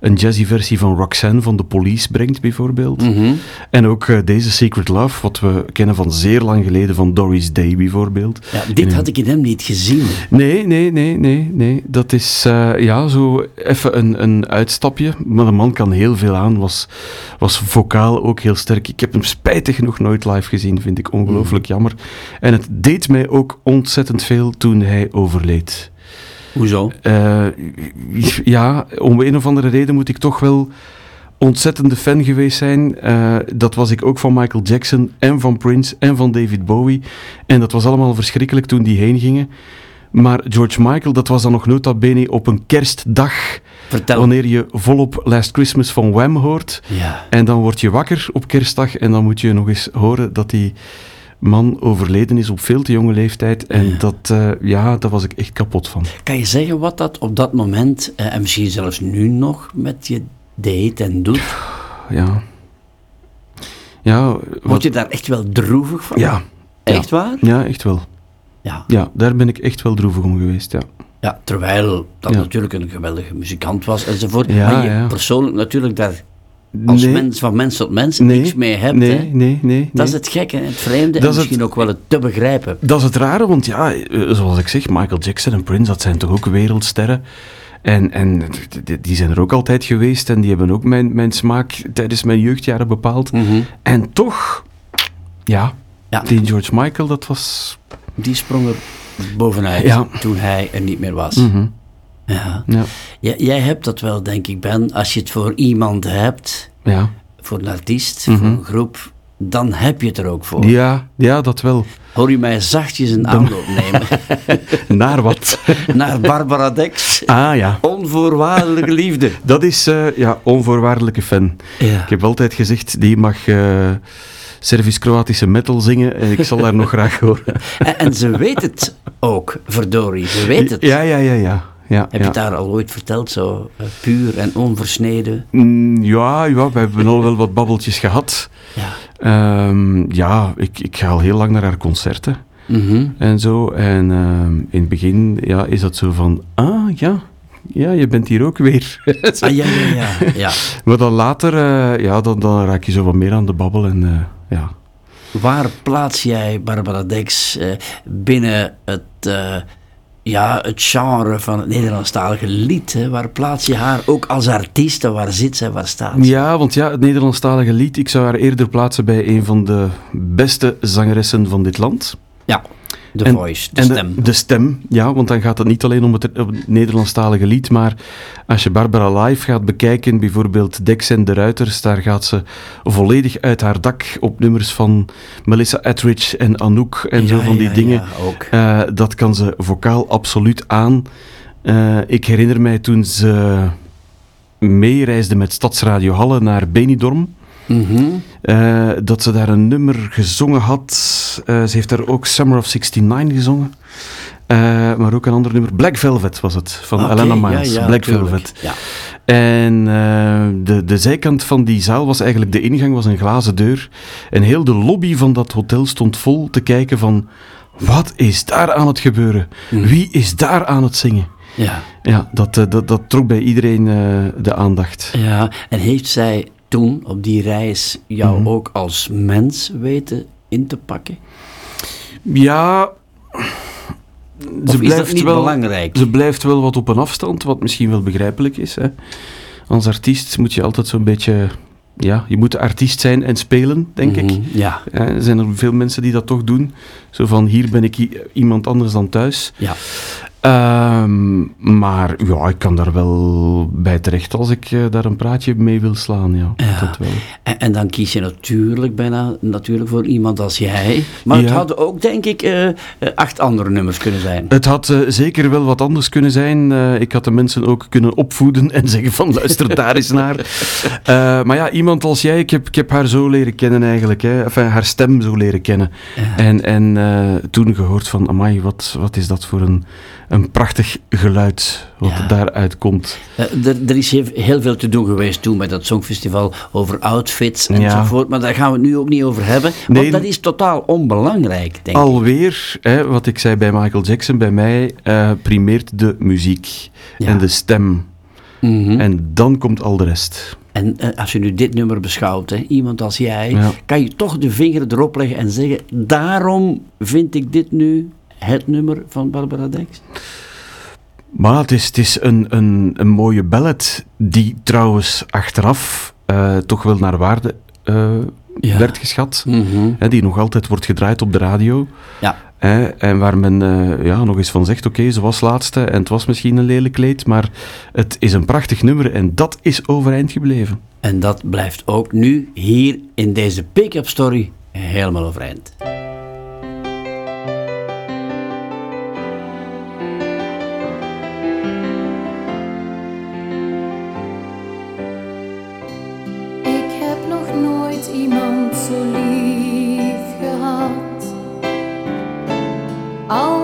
een jazzy versie van Roxanne van The Police brengt bijvoorbeeld. Mhm. En ook eh, deze Secret Love, wat we kennen van zeer lang geleden, van Doris Day bijvoorbeeld. ja, dit had ik in hem niet gezien. Nee, nee, nee, nee, nee. Dat is eh, ja, zo even een, een uitstapje. Maar de man kan heel veel aan, was, was vocaal ook heel sterk. Ik heb hem spijtig genoeg nooit live gezien, vind ik ongelooflijk jammer. En het deed mij ook ontzettend veel toen hij overleed. Hoezo? Eh, ja, om een of andere reden moet ik toch wel ontzettende fan geweest zijn. Eh, dat was ik ook van Michael Jackson en van Prince en van David Bowie. En dat was allemaal verschrikkelijk toen die heen gingen. Maar George Michael, dat was dan nog nota bene op een kerstdag. Vertel. Wanneer je volop Last Christmas van Wham hoort. Ja. En dan word je wakker op kerstdag en dan moet je nog eens horen dat die man overleden is op veel te jonge leeftijd. En Ja. dat, eh, ja, daar was ik echt kapot van. Kan je zeggen wat dat op dat moment, eh, en misschien zelfs nu nog, met je deed en doet? Ja. Ja, wat, Word je daar echt wel droevig van? ja, Echt waar? ja, echt wel. Ja. Ja, daar ben ik echt wel droevig om geweest, ja. ja terwijl dat Ja. natuurlijk een geweldige muzikant was enzovoort. Ja, maar je persoonlijk natuurlijk daar als Nee. mens van mens tot mens Nee, niks mee hebt. nee, hè. nee, nee, Dat is het gekke, het vreemde Dat en is misschien het- ook wel het te begrijpen. Dat is het rare, want ja, eh, zoals ik zeg, Michael Jackson en Prince, dat zijn toch ook wereldsterren. En, en die zijn er ook altijd geweest en die hebben ook mijn, mijn smaak tijdens mijn jeugdjaren bepaald. En toch, ja, Mhm. Ja. die George Michael, dat was... Die sprong er bovenuit Ja. toen hij er niet meer was. Mhm. Ja. Ja, jij hebt dat wel, denk ik, Ben. Als je het voor iemand hebt, ja. voor een artiest, Mhm. voor een groep, dan heb je het er ook voor. Ja, ja, dat wel. Hoor je mij zachtjes een aanloop nemen Naar wat? naar Barbara Dex? ah ja, Onvoorwaardelijke liefde. dat is eh, ja, onvoorwaardelijke fan. Ja. Ik heb altijd gezegd, die mag eh Servisch-Kroatische metal zingen en ik zal haar nog graag horen. En, en ze weet het ook, verdorie. Ze weet het. Ja, ja, ja, ja. Ja Heb je het daar al ooit verteld, zo eh, puur en onversneden? Mm, ja, ja, we hebben al wel wat babbeltjes gehad. Ja. Ehm, ja, ik, ik ga al heel lang naar haar concerten Mhm. en zo. En ehm, in het begin ja, is dat zo van, ah ja, ja, je bent hier ook weer. Ah, ja, ja, ja. ja. maar dan later, eh, ja, dan, dan raak je zo wat meer aan de babbel en eh, ja. Waar plaats jij Barbara Dex binnen het, ja, het genre van het Nederlandstalige lied? Hè? Waar plaats je haar ook als artiest? Waar zit zij? Waar staat ze? Ja, want ja, het Nederlandstalige lied, ik zou haar eerder plaatsen bij een van de beste zangeressen van dit land. Ja, de En- voice, de en stem. De, stem, ja, want dan gaat het niet alleen om het, om het Nederlandstalige lied, maar als je Barbara live gaat bekijken, bijvoorbeeld Dex en de Ruiters, daar gaat ze volledig uit haar dak op nummers van Melissa Etheridge en Anouk en zo van die ja, dingen. ja, ook. Eh, dat kan ze vocaal absoluut aan. Eh, ik herinner mij toen ze meereisde met Stadsradio Halle naar Benidorm. Eh, dat ze daar een nummer gezongen had. Eh, ze heeft daar ook Summer of 69 gezongen. Eh, maar ook een ander nummer. Black Velvet was het, van Oké, Elena Miles. ja, ja, Black tuurlijk. Velvet. Ja. En de, de zijkant van die zaal was eigenlijk, de ingang was een glazen deur. En heel de lobby van dat hotel stond vol te kijken van... Wat is daar aan het gebeuren? Mm. Wie is daar aan het zingen? Ja. Ja, dat, dat, dat trok bij iedereen de aandacht. ja, en heeft zij toen op die reis jou Mhm. ook als mens weten in te pakken? Ja... Of is dat niet belangrijk? Ze blijft wel wat op een afstand, wat misschien wel begrijpelijk is. Hè. Als artiest moet je altijd zo'n beetje... Ja, je moet artiest zijn en spelen, denk ik. Mhm, Ja, Ja, er zijn er veel mensen die dat toch doen. Zo van, hier ben ik iemand anders dan thuis. ja. Ehm, maar ja, ik kan daar wel bij terecht als ik eh, daar een praatje mee wil slaan. Ja, Ja. dat wel. En, en dan kies je natuurlijk bijna natuurlijk voor iemand als jij. Maar het hadden ook, denk ik, eh, eh, acht andere nummers kunnen zijn. Het had zeker wel wat anders kunnen zijn. Ik had de mensen ook kunnen opvoeden en zeggen van luister daar eens naar. Maar ja, iemand als jij, ik heb, ik heb haar zo leren kennen eigenlijk. Hè. Enfin, haar stem zo leren kennen. En, en toen gehoord van, amai, wat, wat is dat voor een, een prachtig geluid wat Ja. daaruit komt. Eh, er, er is heel, heel veel te doen geweest toen met dat Songfestival over outfits Ja. enzovoort. Maar daar gaan we het nu ook niet over hebben. Want Nee. dat is totaal onbelangrijk, denk ik. Alweer, hè, wat ik zei bij Michael Jackson, bij mij eh, primeert de muziek Ja. en de stem. Mhm. En dan komt al de rest. En eh, als je nu dit nummer beschouwt, hè, iemand als jij, Ja. kan je toch de vinger erop leggen en zeggen: daarom vind ik dit nu het nummer van Barbara Dex. Maar het is, het is een, een, een mooie ballad, die trouwens achteraf eh, toch wel naar waarde eh, Ja. werd geschat. Mhm. Hè, die nog altijd wordt gedraaid op de radio. Ja. Hè, en waar men eh, ja, nog eens van zegt, oké, ze was laatste en het was misschien een lelijk kleed, maar het is een prachtig nummer en dat is overeind gebleven. En dat blijft ook nu hier in deze pick-up story helemaal overeind. Al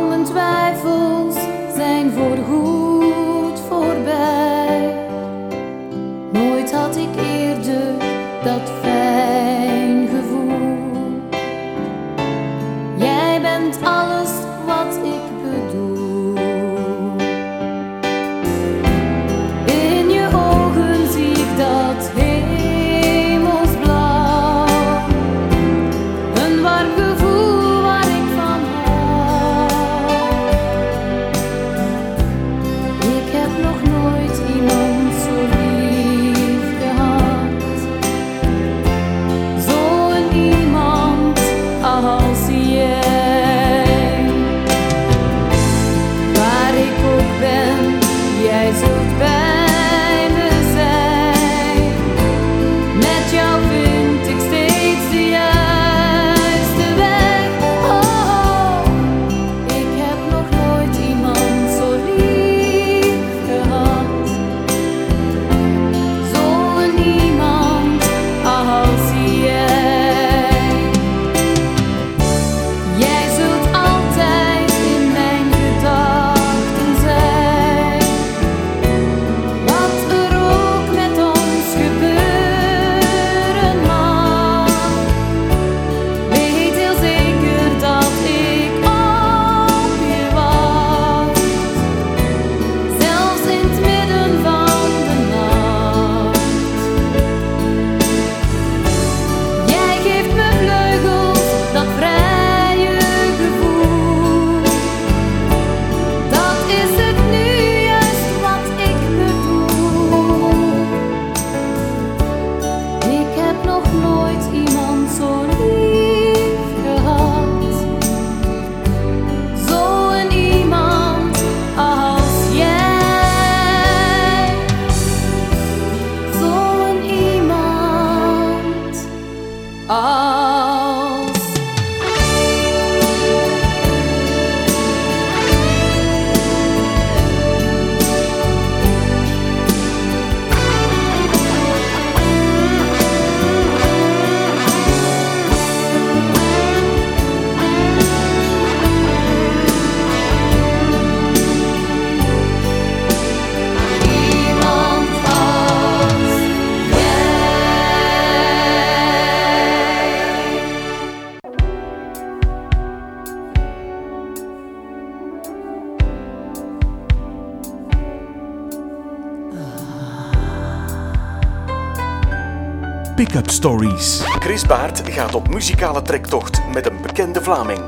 Pick-up Stories. Chris Baert gaat op muzikale trektocht met een bekende Vlaming.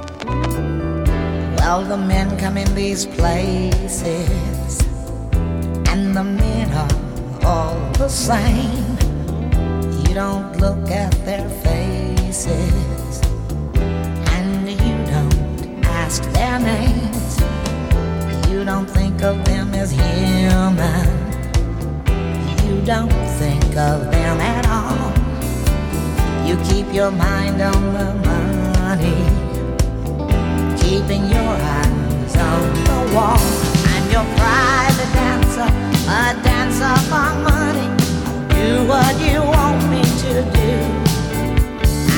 Well, the men come in these places, and the men are all the same. You don't look at their faces, and you don't ask their names. You don't think of them as human. You don't think of them at all. You keep your mind on the money keeping your eyes on the wall. I'm your private dancer, a dancer for money. Do what you want me to do.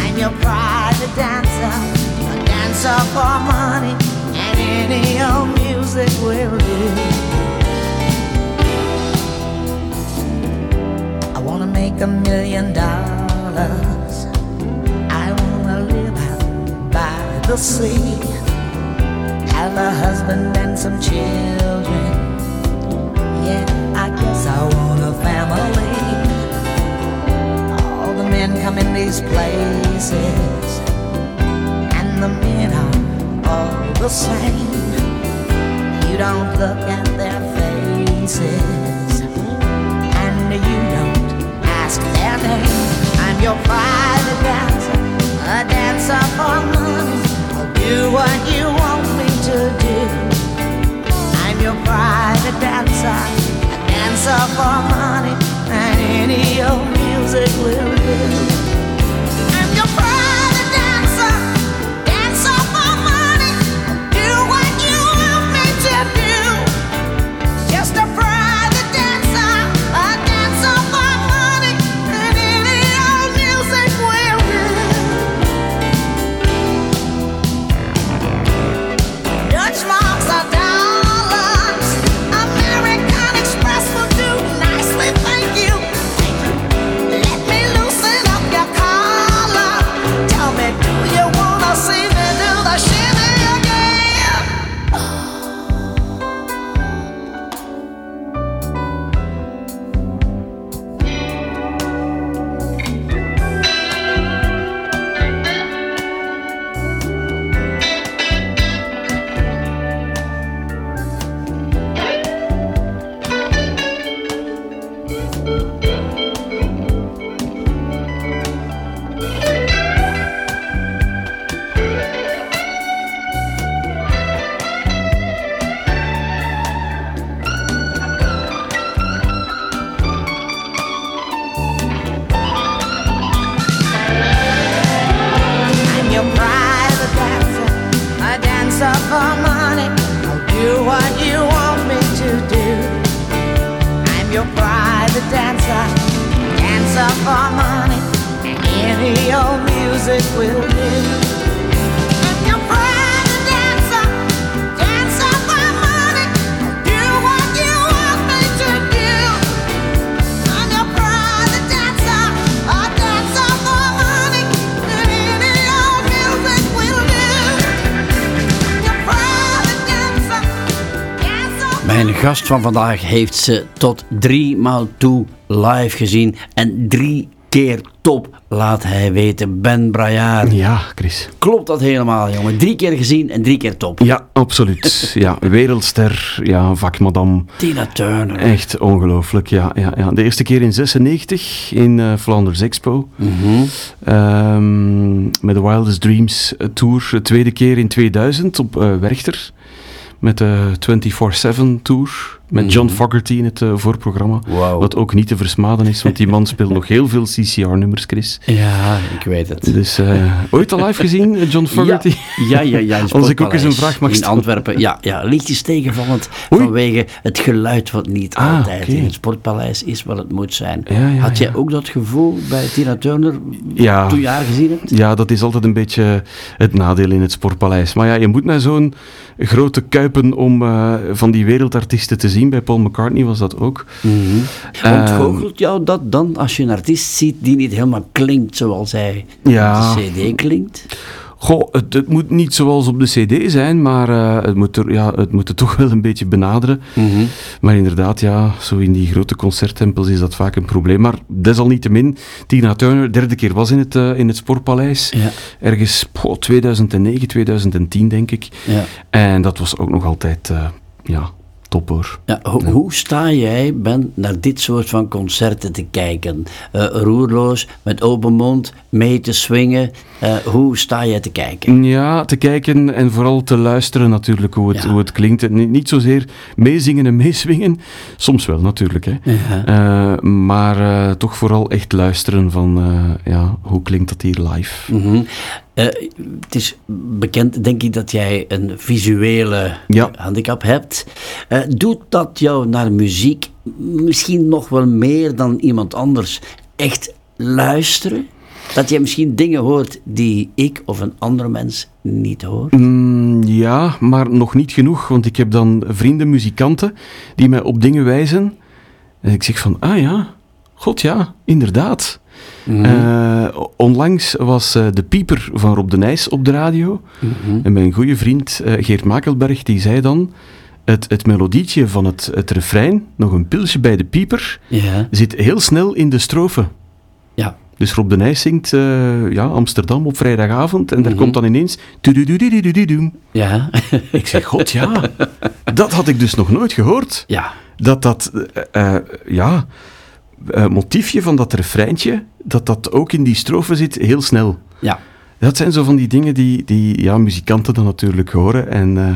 I'm your private dancer, a dancer for money, and any old music will do. I wanna make a million dollars. The sea have a husband and some children. Yeah, I guess I want a family. All the men come in these places, and the men are all the same. You don't look at their faces, and you don't ask their name. I'm your private dancer, a dancer for money. Do what you want me to do. I'm your private dancer, dancer for money, and any old music will do. Gast van vandaag heeft ze tot drie maal toe live gezien en drie keer top, laat hij weten. Ben Brajaar. Ja, Chris. Klopt dat helemaal, jongen? Drie keer gezien en drie keer top. Ja, absoluut. Ja, wereldster, ja, vakmadam. Tina Turner. Echt ongelooflijk, ja, ja, ja. De eerste keer in 96 in eh, Flanders Expo. Mhm. Ehm, met de Wildest Dreams Tour. De tweede keer in 2000 op eh, Werchter. Met de 24-7 Tour. Met John Fogerty in het eh, voorprogramma. Mhm. Wat ook niet te versmaden is, want die man speelt nog heel veel CCR-nummers, Chris. Ja, ik weet het. Dus eh, ooit al live gezien, eh, John Fogerty? Ja, ja, ja. ja in Als ik ook eens een vraag mag In stellen. Antwerpen, ja, ja. Lichtjes tegenvallend Oei. vanwege het geluid wat niet Ah, altijd in het Sportpaleis is wat het moet zijn. Ja, ja, Had jij ja. ook dat gevoel bij Tina Turner Ja. toen je haar gezien hebt? Ja, dat is altijd een beetje het nadeel in het Sportpaleis. Maar ja, je moet naar zo'n grote kuipen om eh, van die wereldartiesten te zien. Bij Paul McCartney was dat ook. Ehm, Ontgoochelt jou dat dan als je een artiest ziet die niet helemaal klinkt zoals hij Ja. op de CD klinkt? Goh, het, het moet niet zoals op de CD zijn, maar eh, het, moet er, ja, het moet het toch wel een beetje benaderen. Mhm. Maar inderdaad, ja, zo in die grote concerttempels is dat vaak een probleem. Maar desalniettemin, Tina Turner, derde keer was in het, eh, in het Sportpaleis. Ja. Ergens poh, 2009, 2010 denk ik. Ja. En dat was ook nog altijd, eh, ja, top hoor. Ja, ho- Hoe sta jij, Ben, naar dit soort van concerten te kijken? Eh, roerloos, met open mond, mee te swingen. Eh, hoe sta jij te kijken? Ja, te kijken en vooral te luisteren natuurlijk hoe het, Ja. hoe het klinkt. Niet, niet zozeer meezingen en meeswingen, soms wel natuurlijk. Hè. Eh, maar toch vooral echt luisteren van ja, hoe klinkt dat hier live. Mhm. Eh, het is bekend, denk ik, dat jij een visuele Ja. handicap hebt. Eh, doet dat jou naar muziek misschien nog wel meer dan iemand anders echt luisteren? Dat jij misschien dingen hoort die ik of een andere mens niet hoort? Mm, ja, maar nog niet genoeg, want ik heb dan vrienden, muzikanten, die mij op dingen wijzen. En ik zeg van, ah ja, god ja, inderdaad. Eh, onlangs was eh, de pieper van Rob de Nijs op de radio. En mijn goede vriend eh, Geert Makelberg, die zei dan... Het, het melodietje van het, het refrein, nog een pilsje bij de pieper, Ja, zit heel snel in de strofe. ja. Dus Rob de Nijs zingt ja, Amsterdam op vrijdagavond en daar komt dan ineens... Ja, Ik zeg, god ja, dat had ik dus nog nooit gehoord. ja. Dat dat, ja, motiefje van dat refreintje, dat dat ook in die strofe zit, heel snel. ja. Dat zijn zo van die dingen die, die ja, muzikanten dan natuurlijk horen en, eh,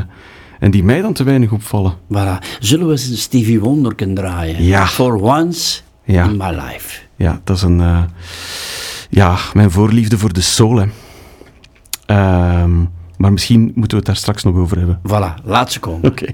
en die mij dan te weinig opvallen. Voilà. Zullen we eens een Stevie Wonder kunnen draaien? Ja. For once Ja. in my life. Ja, dat is een, eh, ja, mijn voorliefde voor de soul. Hè. Ehm, maar misschien moeten we het daar straks nog over hebben. Voilà, laat ze komen. Oké.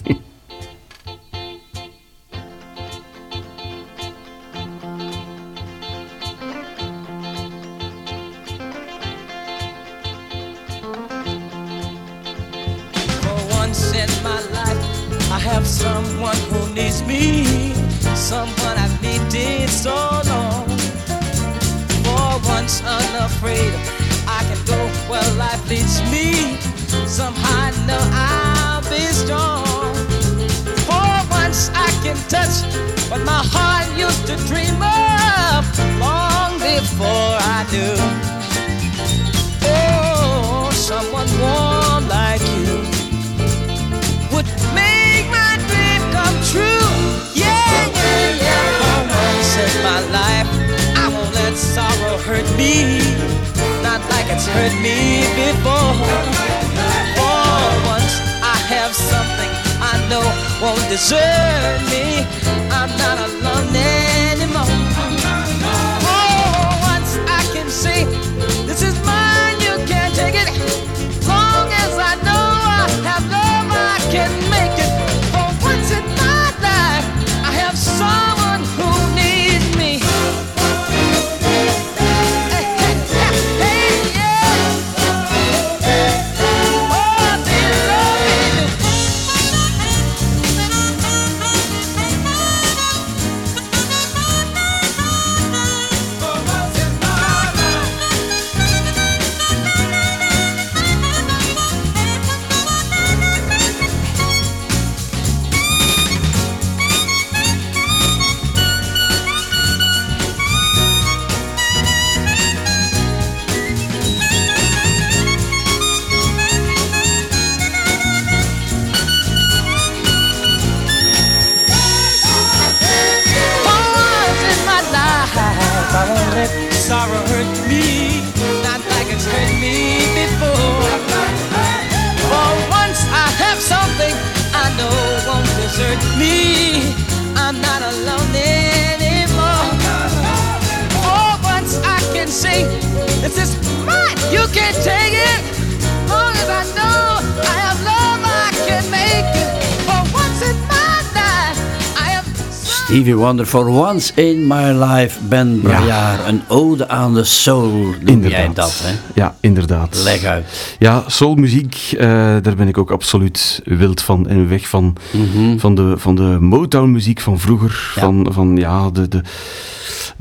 For Once in My Life, Ben Brajaar. Een ode aan de soul, noem jij Inderdaad. dat, hè? Ja, inderdaad. Leg uit. Ja, soulmuziek, eh, daar ben ik ook absoluut wild van en weg van. Mhm. Van de, van de Motown-muziek van vroeger. Van, van ja, de, de,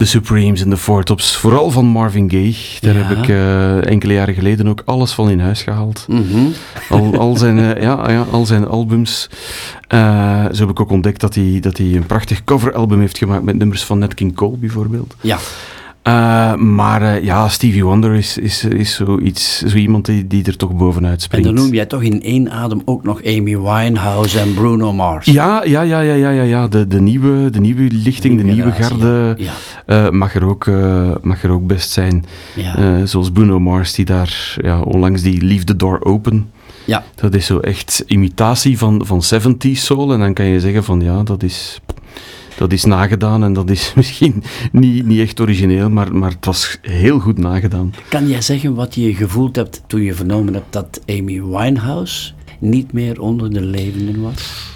de Supremes en de Four Tops. Vooral van Marvin Gaye. Daar Ja. heb ik eh, enkele jaren geleden ook alles van in huis gehaald. Mhm. al, al, zijn, eh, ja, ja, al zijn albums. Eh, zo heb ik ook ontdekt dat hij, dat hij een prachtig coveralbum heeft gemaakt met nummers van Nat King Cole bijvoorbeeld. Ja. Eh, maar eh, ja, Stevie Wonder is, is, is zoiets, zo iemand die, die er toch bovenuit En springt. dan noem jij toch in één adem ook nog Amy Winehouse en Bruno Mars. Ja, ja, ja, ja, ja, ja, ja. De, de, nieuwe, de nieuwe lichting, de nieuwe generatie, garde ja. eh, mag, er ook, mag er ook best zijn. Ja. Zoals Bruno Mars, die daar ja, onlangs die Leave the Door Open. Ja. Dat is zo echt imitatie van, van 70s soul. En dan kan je zeggen van ja, dat is, dat is nagedaan en dat is misschien niet, niet echt origineel, maar, maar het was heel goed nagedaan. Kan jij zeggen wat je gevoeld hebt toen je vernomen hebt dat Amy Winehouse niet meer onder de levenden was?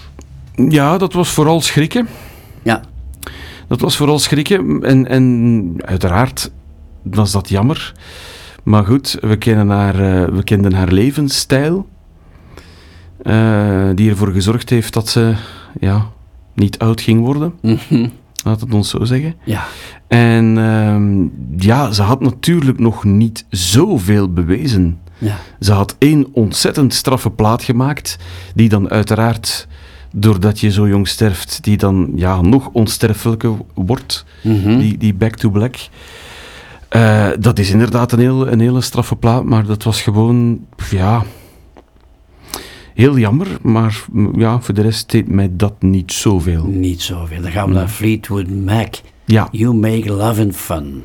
Ja, dat was vooral schrikken. Ja. Dat was vooral schrikken. En, en uiteraard was dat jammer. Maar goed, we kennen haar, eh, we kenden haar levensstijl. eh, die ervoor gezorgd heeft dat ze ja, niet oud ging worden. Mhm. Laat het ons zo zeggen. Ja. En ehm, ja, ze had natuurlijk nog niet zoveel bewezen. Ja. Ze had één ontzettend straffe plaat gemaakt, die dan uiteraard, doordat je zo jong sterft, die dan ja, nog onsterfelijker wordt, Mhm. die, die Back to Black. Eh, dat is inderdaad een, heel, een hele straffe plaat, maar dat was gewoon, ja, heel jammer. Maar ja, voor de rest deed mij dat niet zoveel. Niet zoveel. Dan gaan we naar Fleetwood Mac. Ja. You make love and fun.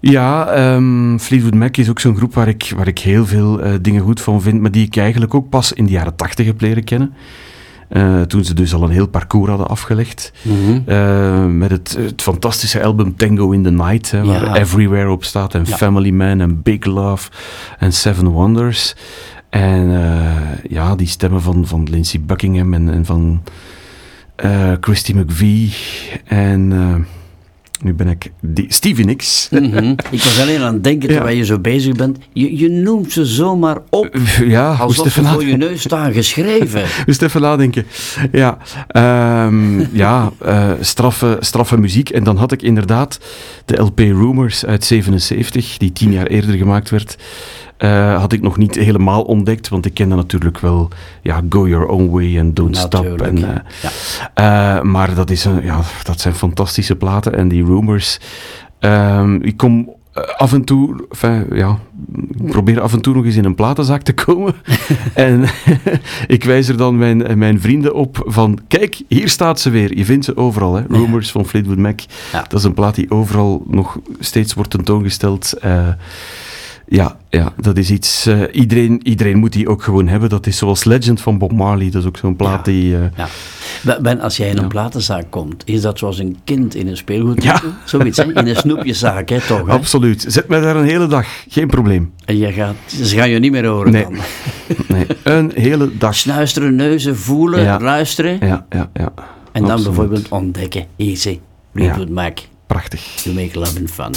Ja, ehm, Fleetwood Mac is ook zo'n groep waar ik, waar ik heel veel eh, dingen goed van vind, maar die ik eigenlijk ook pas in de jaren tachtig heb leren kennen. Eh, toen ze dus al een heel parcours hadden afgelegd. Mhm. Eh, met het, het fantastische album Tango in the Night, hè, waar Ja. Everywhere op staat. En Ja. Family Man en Big Love en Seven Wonders. En eh, ja, die stemmen van, van Lindsey Buckingham en, en van eh, Christy McVie. En eh, nu ben ik die, Stevie Nicks. Mhm. Ik was alleen aan het denken, Ja. terwijl je zo bezig bent. Je, je noemt ze zomaar op. Ja, Alsof ze voor je neus staan geschreven. Moest even nadenken. Ja, ehm, ja straffe, straffe muziek. En dan had ik inderdaad de LP Rumors uit 77, die tien jaar eerder gemaakt werd. Eh, had ik nog niet helemaal ontdekt, want ik kende natuurlijk wel ja, Go Your Own Way en Don't Stop. En, ja. eh, eh, maar dat, is een, ja, dat zijn fantastische platen. En die Rumors, ehm, ik kom af en toe, enfin, ja, ik probeer af en toe nog eens in een platenzaak te komen. en ik wijs er dan mijn, mijn vrienden op van, kijk, hier staat ze weer. Je vindt ze overal, hè. Rumors van Fleetwood Mac. Ja. Dat is een plaat die overal nog steeds wordt tentoongesteld. Eh, ja, ja, dat is iets. eh, iedereen, iedereen moet die ook gewoon hebben. Dat is zoals Legend van Bob Marley. Dat is ook zo'n plaat die. eh, Ja. Ben- als jij in een Ja. platenzaak komt, is dat zoals een kind in een speelgoed? Ja. Zoiets, hè? In een snoepjeszaak, hè, toch? Hè? Absoluut. Zet mij daar een hele dag. Geen probleem. En je gaat, ze gaan je niet meer horen Nee. dan. Nee, een hele dag. Snuisteren, neuzen, voelen, luisteren. Ja, ja, ja. En dan bijvoorbeeld ontdekken. Easy. Fleetwood Mac. Prachtig. You make love and fun.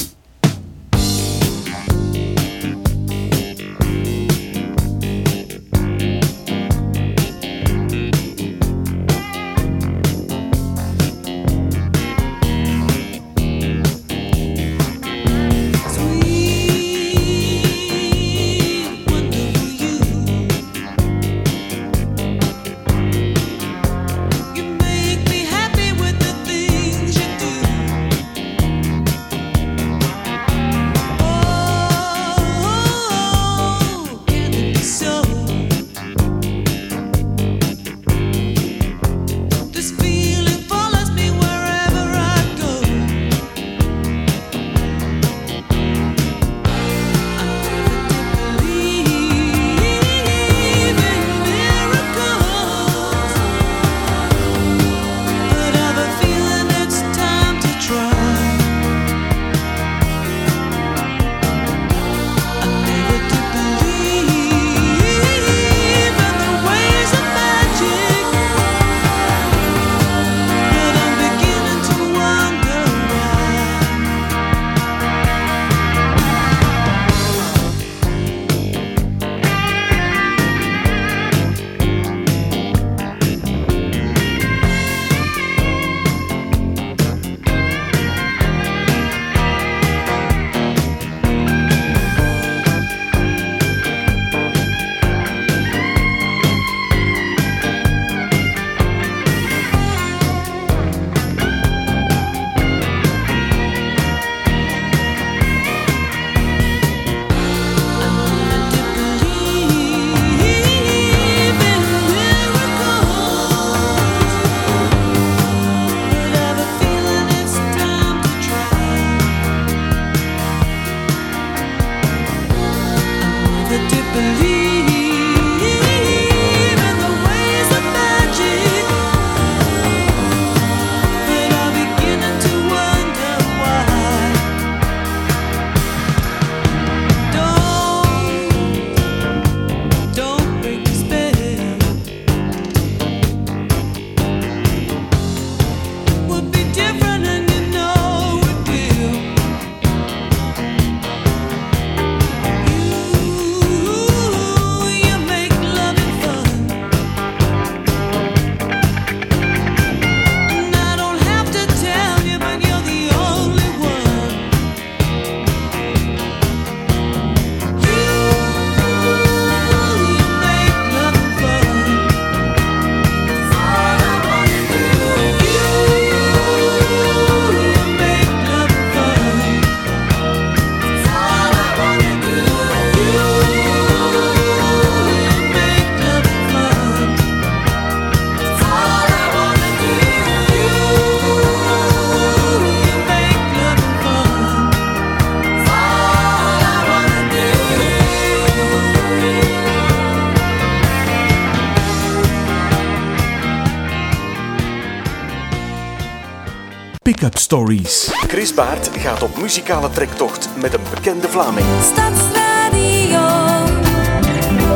Stories. Chris Baert gaat op muzikale trektocht met een bekende Vlaming. Stadsradio.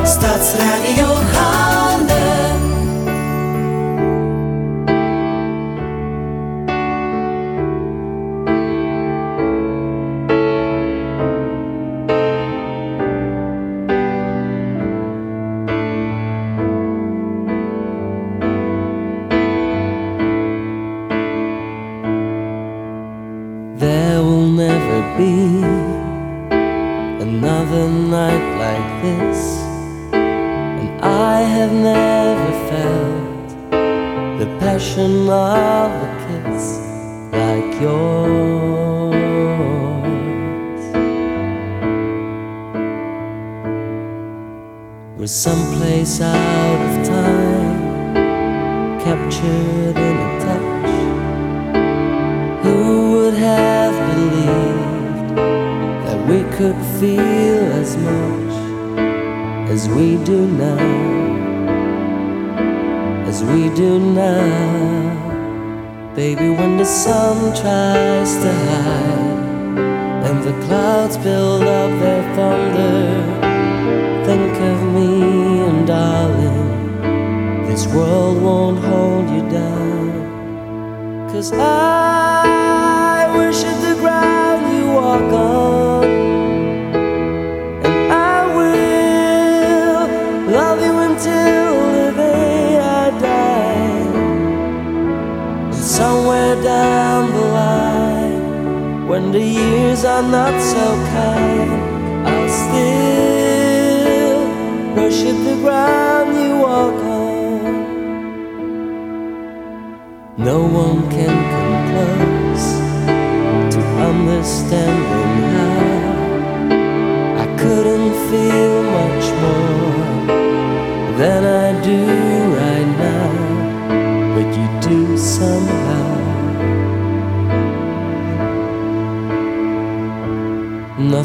Stadsradio be another night like this, and I have never felt the passion of a kiss like yours. We're someplace out of time, captured in a touch. Who would have believed could feel as much as we do now? As we do now, baby, when the sun tries to hide and the clouds build up their thunder, think of me and darling, this world won't hold you down. Cause I the years are not so kind, I'll still worship the ground you walk on. No one can come close to understanding how I couldn't feel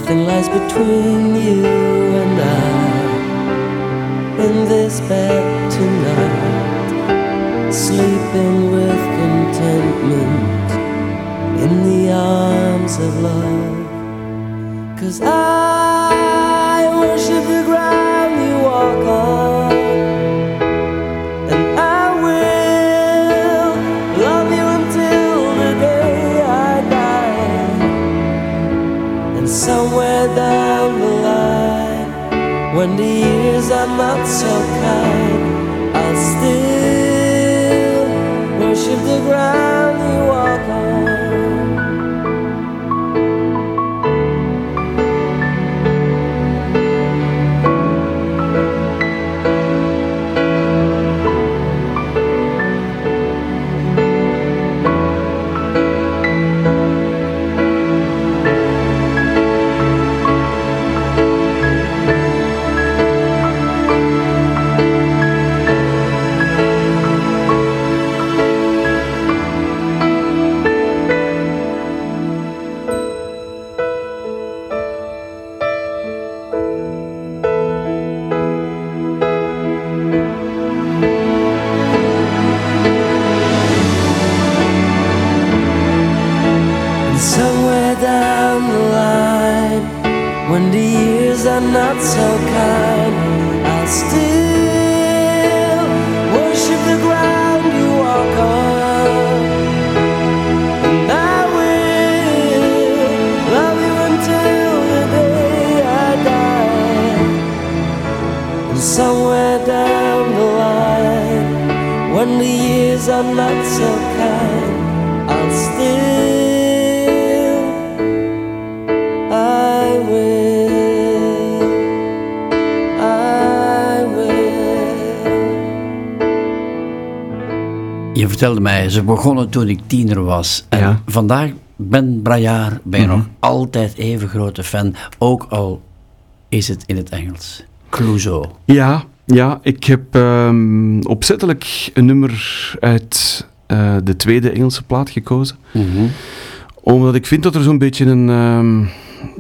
Nothing lies between you and I in this bed tonight sleeping with contentment in the arms of love. Cause I worship the ground you walk on, not so kind, Je vertelde mij, ze begonnen toen ik tiener was. En Ja. vandaag ben Brajaar, ben je Mhm. nog altijd even grote fan. Ook al is het in het Engels. Clouseau. Ja, ja ik heb ehm, opzettelijk een nummer uit eh, de tweede Engelse plaat gekozen. Mhm. Omdat ik vind dat er zo'n beetje een, ehm,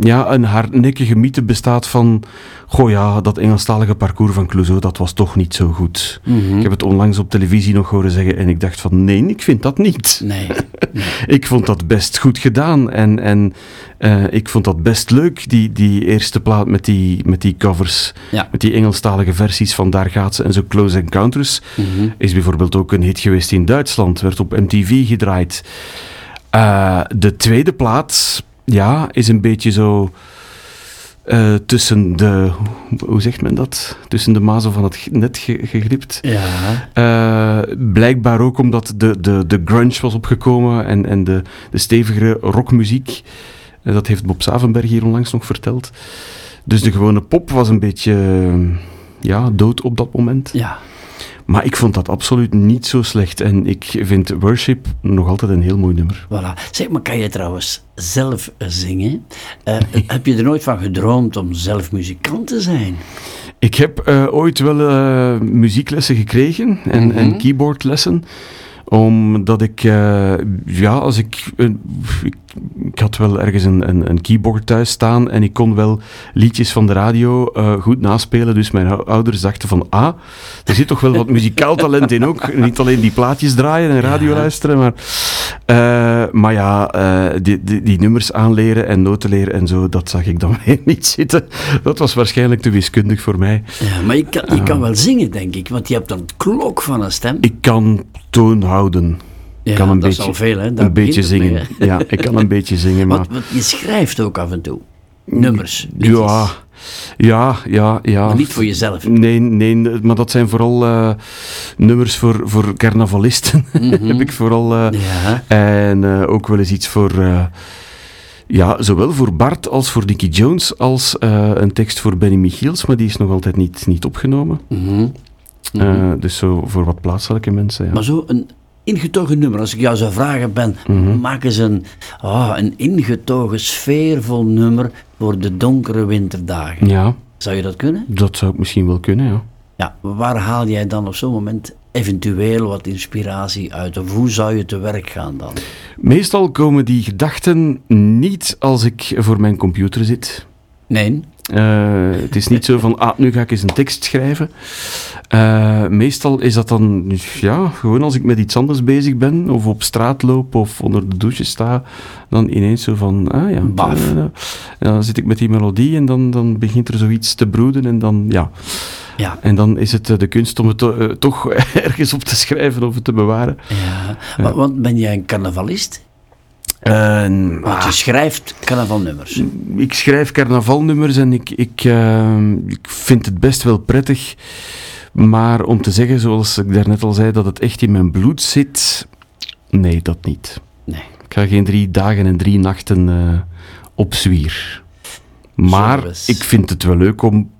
ja, een hardnekkige mythe bestaat van... Goh ja, dat Engelstalige parcours van Clouseau, dat was toch niet zo goed. Mhm. Ik heb het onlangs op televisie nog horen zeggen en ik dacht van nee, ik vind dat niet. Nee. ik vond dat best goed gedaan en, en eh, ik vond dat best leuk, die, die eerste plaat met die, met die covers, Ja. met die Engelstalige versies van Daar gaat ze en zo Close Encounters. Mhm. Is bijvoorbeeld ook een hit geweest in Duitsland, werd op MTV gedraaid. Eh, de tweede plaat, ja, is een beetje zo eh, tussen de, hoe zegt men dat? Tussen de mazen van het net ge- gegript. Ja. Eh, blijkbaar ook omdat de, de, de grunge was opgekomen en, en de, de stevigere rockmuziek. Eh, dat heeft Bob Savenberg hier onlangs nog verteld. Dus de gewone pop was een beetje ja, dood op dat moment. Ja. Maar ik vond dat absoluut niet zo slecht. En ik vind Worship nog altijd een heel mooi nummer. Voilà. Zeg, maar kan je trouwens zelf eh, zingen? Eh, heb je er nooit van gedroomd om zelf muzikant te zijn? Ik heb eh, ooit wel muzieklessen gekregen en, Mhm. en keyboardlessen. Omdat ik, ja, als ik, ik, ik had wel ergens een, een, een keyboard thuis staan en ik kon wel liedjes van de radio eh, goed naspelen. Dus mijn ou- ouders dachten van, ah, er zit toch wel wat muzikaal talent in ook. Niet alleen die plaatjes draaien en radio luisteren, maar, eh, maar ja, eh, die, die, die nummers aanleren en noten leren en zo, dat zag ik dan weer niet zitten. Dat was waarschijnlijk te wiskundig voor mij. Ja, maar je kan, je kan wel zingen, denk ik, want je hebt een klok van een stem. Ik kan toon houden. Ja, Ik kan een dat is beetje, al veel, hè? Daar een beetje mee, zingen. ja, ik kan een beetje zingen, maar... Want, want je schrijft ook af en toe nummers, liedjes. Ja, ja, ja, ja. Maar niet voor jezelf. Nee, nee, maar dat zijn vooral eh, nummers voor, voor carnavalisten. Heb ik vooral. eh, Mhm. Ja. En eh, ook wel eens iets voor. ja, zowel voor Bart als voor Dickie Jones, als een tekst voor Benny Michiels, maar die is nog altijd niet, niet opgenomen. Mhm. Eh, dus zo voor wat plaatselijke mensen. Ja. Maar zo een ingetogen nummer, als ik jou zou vragen ben, Mhm. maak eens een, ah, een ingetogen, sfeervol nummer voor de donkere winterdagen. ja, Zou je dat kunnen? dat zou ik misschien wel kunnen, ja. Ja, waar haal jij dan op zo'n moment eventueel wat inspiratie uit? Of hoe zou je te werk gaan dan? Meestal komen die gedachten niet als ik voor mijn computer zit. Nee? Eh, het is niet zo van, ah, nu ga ik eens een tekst schrijven. Eh, meestal is dat dan, ja, gewoon als ik met iets anders bezig ben, of op straat loop, of onder de douche sta, dan ineens zo van, ah ja. Baf. eh, dan zit ik met die melodie en dan, dan begint er zoiets te broeden en dan, ja. Ja. En dan is het eh, de kunst om het to- eh, toch ergens op te schrijven of het te bewaren. Ja. wa- Want ben jij een carnavalist? En, Want je schrijft carnavalnummers. ik schrijf carnavalnummers en ik, ik, eh, ik vind het best wel prettig. Maar om te zeggen, zoals ik daarnet al zei, dat het echt in mijn bloed zit, nee, dat niet. Nee. Ik ga geen drie dagen en drie nachten eh, op zwier. Maar ik vind het wel leuk om,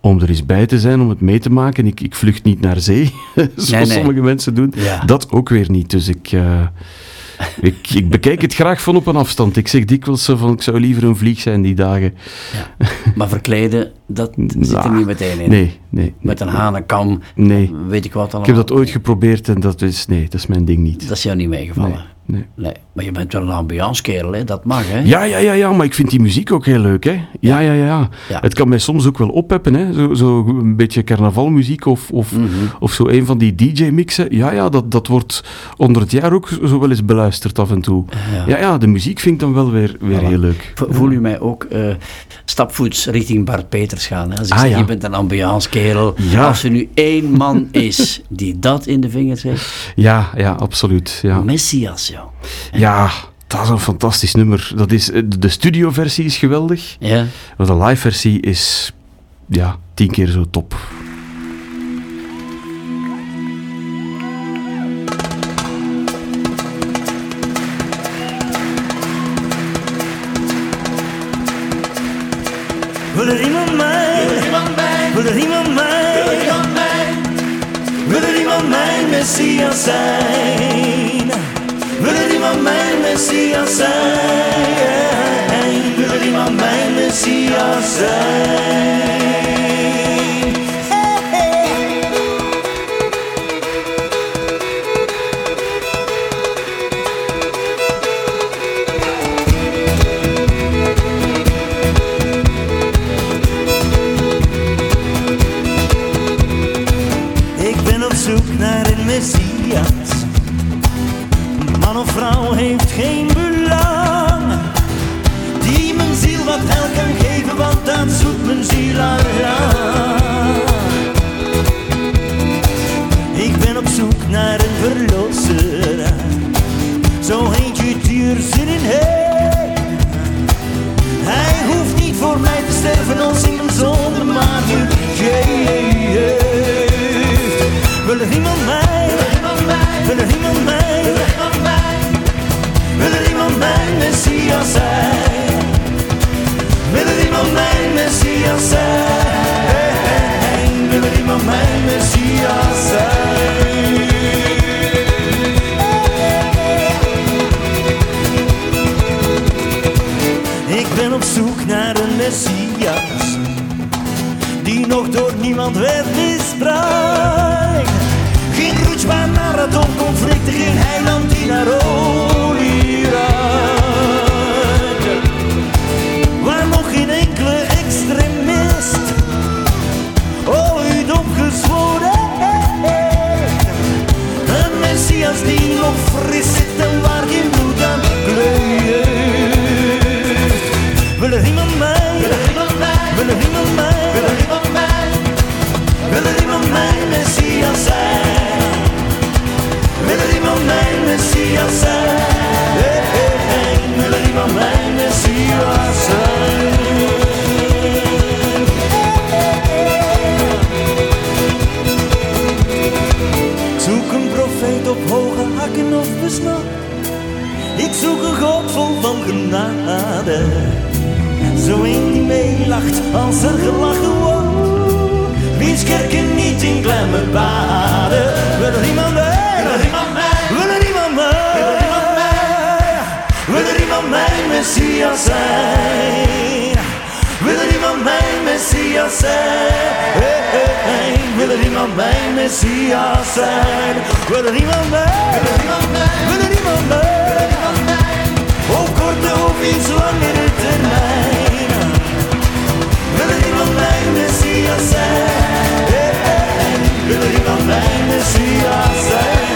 om er eens bij te zijn, om het mee te maken. Ik, ik vlucht niet naar zee, zoals Nee, nee. sommige mensen doen. Ja. Dat ook weer niet. Dus ik, eh, ik, ik bekijk het graag van op een afstand. Ik zeg dikwijls van, ik zou liever een vlieg zijn die dagen. Maar verkleden, dat zit er Nou, niet meteen in. Nee, nee. Met een hanenkam, Nee. weet ik wat allemaal. Ik heb dat ooit geprobeerd en dat is, nee, dat is mijn ding niet. Dat is jou niet meegevallen. Nee, nee. Nee, maar je bent wel een ambiance-kerel, hè? dat mag, hè? Ja, ja, ja, ja, maar ik vind die muziek ook heel leuk, hè. Ja, ja, ja. ja. Ja. Het kan mij soms ook wel oppeppen, hè. Zo, zo een beetje carnavalmuziek of, of, Mhm. of zo een van die DJ-mixen. Ja, ja, dat, dat wordt onder het jaar ook zo wel eens beluisterd af en toe. Ja. Ja, ja, de muziek vind ik dan wel weer, weer Voilà. heel leuk. Vo- Voel je mij ook eh, stapvoets richting Bart Peters gaan? Hè? Als ik Ah, zeg, ja. je bent een ambiance-kerel. Ja. Als er nu één man is die dat in de vingers heeft, Ja, ja, absoluut. Ja. Messias, joh. ja, dat is een fantastisch nummer. Dat is, eh, de studioversie is geweldig, Ja. maar de live-versie is ja, tien keer zo top. Wil er iemand mij? Wil er iemand mij? Wil er iemand zijn? Wil er iemand mijn Messias zijn? Wil er iemand mijn Messias zijn? zoek sterven als in mijn zonde, maar nu geeft. Wil er iemand mij? Wil er iemand mij? Wil er iemand mijn Messias zijn? Wil er iemand mijn Messias zijn? Wil er iemand mijn Messias zijn? Ik ben op zoek naar een Messias Die nog door niemand werd misbruikt wordt. Wiens kerken niet in klemmen baden. Wil er iemand? Iemand mijn Messias zijn? Wil er iemand mijn Messias zijn? Wil er iemand mijn Messias zijn? Wil er iemand bij? Wil er iemand bij? Wil er iemand bij? Op korte of iets langere termijn Wil er iemand mijn Messias zijn? Wil er iemand mijn Messias zijn?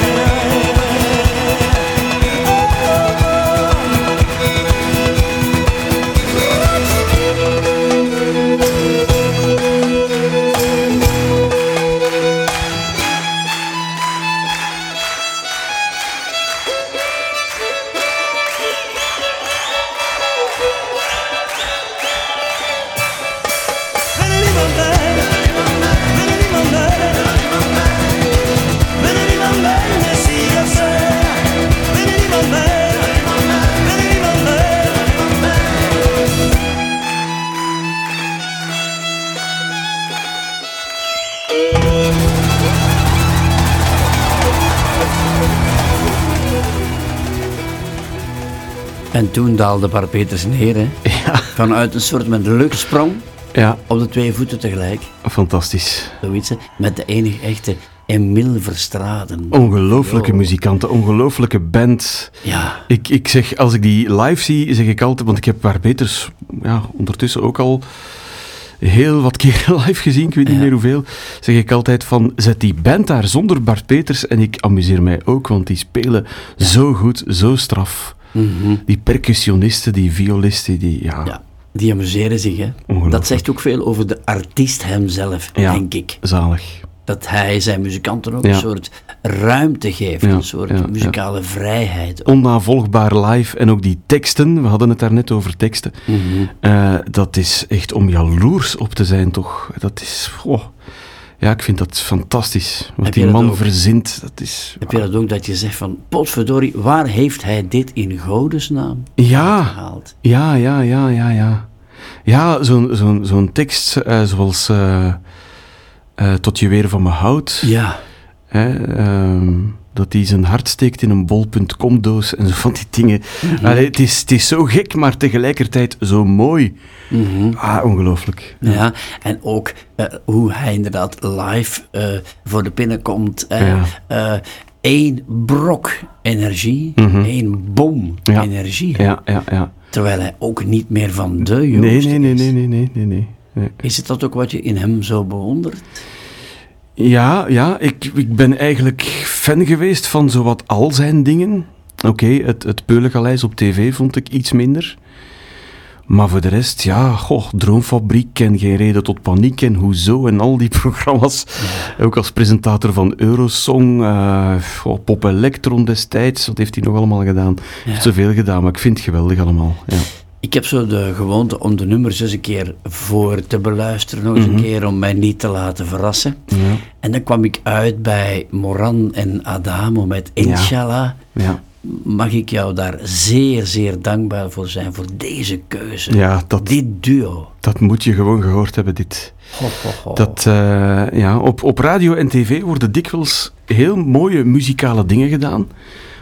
En toen daalde Bart Peters neer, hè? Vanuit een soort met luchtsprong Ja, op de twee voeten tegelijk. fantastisch. Zoiets, hè? Met de enige echte Emile Verstraden. Ongelooflijke Yo. muzikanten, ongelooflijke band. Ja. Ik, ik zeg, als ik die live zie, zeg ik altijd, want ik heb Bart Peters ja, ondertussen ook al heel wat keren live gezien, ik weet niet Ja. meer hoeveel, zeg ik altijd van, zet die band daar zonder Bart Peters en ik amuseer mij ook, want die spelen zo goed, zo straf. Mhm. Die percussionisten, die violisten, die, ja, Ja, die amuseren zich, hè. Dat zegt ook veel over de artiest hemzelf, Ja. denk ik. zalig. Dat hij zijn muzikanten ook Ja. een soort ruimte geeft, Ja, een soort muzikale vrijheid. Onnavolgbaar live en ook die teksten, we hadden het daar net over teksten, Mhm. Eh, dat is echt om jaloers op te zijn, toch? Dat is, oh, ja, ik vind dat fantastisch. Wat Heb die man ook? verzint, dat is... Heb je dat ook dat je zegt van, potverdorie, waar heeft hij dit in godesnaam Ja, gehaald? ja, ja, ja, ja, ja. Ja, zo'n zo'n zo'n tekst eh, zoals eh, eh, Tot je weer van me houdt. Ja, Hè, ehm, dat hij zijn hart steekt in een bol.com doos en zo van die dingen. Mhm. Allee, het, is, het is zo gek, maar tegelijkertijd zo mooi. Ah, ongelooflijk. ja. en ook eh, hoe hij inderdaad live eh, voor de pinnen komt. Ja. eh, brok energie, Mhm. één bom Ja. energie. Ja, ja, ja. Terwijl hij ook niet meer van de Nee, jongste nee, nee, nee, nee, nee, nee. nee. Is het dat ook wat je in hem zo bewondert? Ja, ja ik, ik ben eigenlijk fan geweest van zowat al zijn dingen. Oké, het, het Peulengaleis op tv vond ik iets minder. Maar voor de rest, ja, goh, Droomfabriek en Geen Reden tot Paniek en Hoezo en al die programma's. Ook als presentator van Eurosong, goh, Pop Electron destijds, wat heeft hij nog allemaal gedaan? Hij heeft zoveel gedaan, maar ik vind het geweldig allemaal. Ja. Ik heb zo de gewoonte om de nummers eens een keer voor te beluisteren, nog eens Mhm. een keer om mij niet te laten verrassen. Ja. En dan kwam ik uit bij Moran en Adamo met Inshallah. Ja. Mag ik jou daar zeer, zeer dankbaar voor zijn, voor deze keuze. Ja, dat, Dit duo. dat moet je gewoon gehoord hebben, dit. Ho, ho, ho. Dat, eh, ja, op, op radio en tv worden dikwijls heel mooie muzikale dingen gedaan.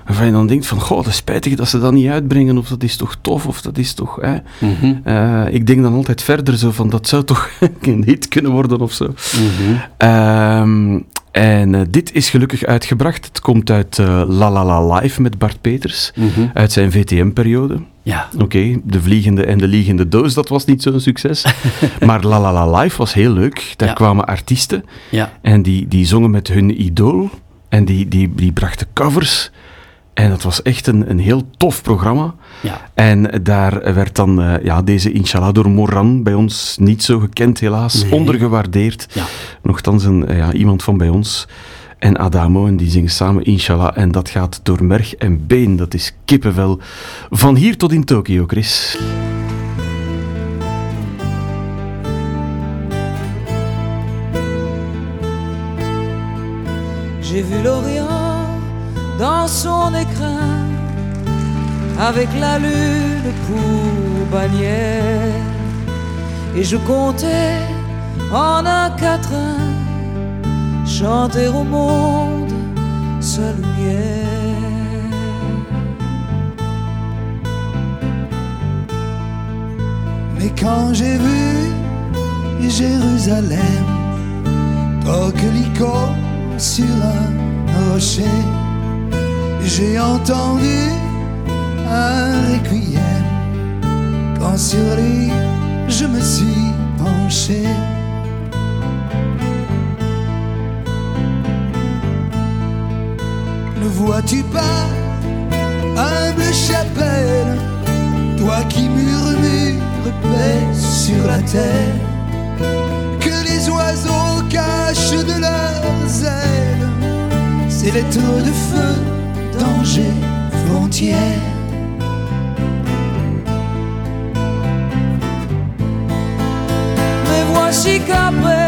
Waarvan je dan denkt van, goh, dat is spijtig dat ze dat niet uitbrengen. Of dat is toch tof, of dat is toch... Hè. Mhm. Eh, ik denk dan altijd verder zo van, dat zou toch een hit kunnen worden of zo. Mhm. Ehm, en eh, dit is gelukkig uitgebracht. Het komt uit eh, La La La Live met Bart Peters. Mhm. Uit zijn VTM-periode. Ja. Oké, de vliegende en de liegende doos, dat was niet zo'n succes. maar La La La Live was heel leuk. Daar Ja. kwamen artiesten Ja. en die, die zongen met hun idool. En die, die, die brachten covers. En dat was echt een, een heel tof programma. Ja. En daar werd dan eh, ja, deze Inshallah door Moran, bij ons niet zo gekend helaas, Nee. ondergewaardeerd. Ja. Nochtans een, eh, ja, iemand van bij ons. En Adamo, en die zingen samen Inshallah. En dat gaat door merg en been. Dat is kippenvel. Van hier tot in Tokio, Chris. J'ai vu l'Orient dans son écrin avec la lune pour bannière et je comptais en un quatrain chanter au monde sa lumière. Mais quand j'ai vu Jérusalem, coquelicot sur un rocher, j'ai entendu un requiem. Quand sur lui je me suis penché. Ne vois-tu pas, humble chapelle, toi qui murmures paix sur la terre, que les oiseaux cachent de leurs ailes ces lettres de feu, danger, frontière. Mais voici qu'après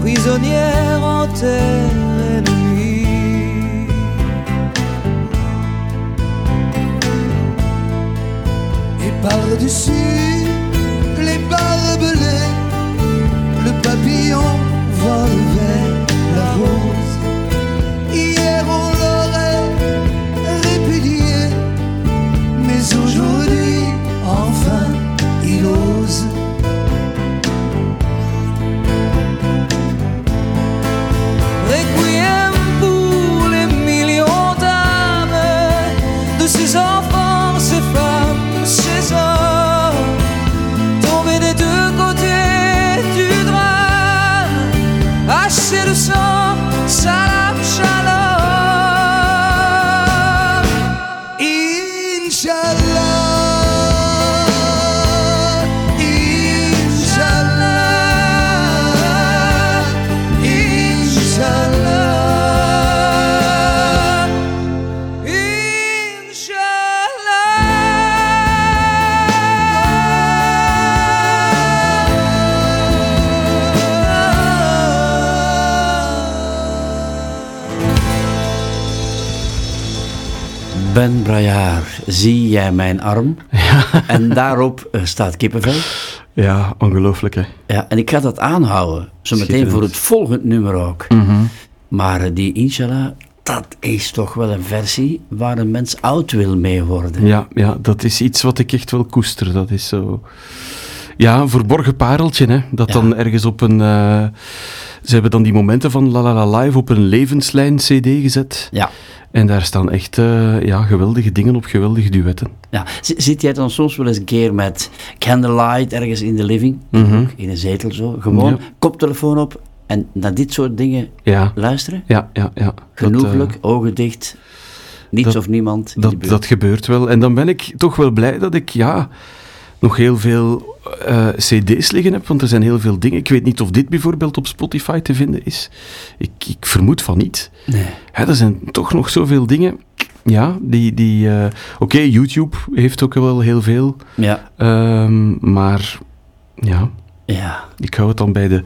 prisonnière en terre ennemie. Et par-dessus Ben Braillard, zie jij mijn arm? En daarop eh, staat kippenvel. Ja, ongelooflijk hè. Ja, en ik ga dat aanhouden. Zometeen voor het volgende nummer ook. Mhm. Maar eh, die Inshallah, dat is toch wel een versie waar een mens oud wil mee worden. Ja, ja, dat is iets wat ik echt wel koester. Dat is zo... Ja, een verborgen pareltje, hè. Dat dan ergens op een... eh, Ze hebben dan die momenten van La La La Live op een levenslijn-cd gezet. Ja. En daar staan echt eh, ja, geweldige dingen op, geweldige duetten. Ja. Zit jij dan soms wel eens een keer met candlelight ergens in de living, Mhm. in een zetel zo, gewoon Ja. koptelefoon op en naar dit soort dingen Ja. luisteren? Ja, ja, ja. Dat, eh, ogen dicht, niets dat- of niemand Dat, dat gebeurt wel. En dan ben ik toch wel blij dat ik ja, nog heel veel eh, cd's liggen heb, want er zijn heel veel dingen. Ik weet niet of dit bijvoorbeeld op Spotify te vinden is. Ik, ik vermoed van niet. Nee. Hè, er zijn toch nog zoveel dingen. Ja, die... die eh, Oké, YouTube heeft ook wel heel veel. Ja. Ehm, maar ja, Ja. ik hou het dan bij de,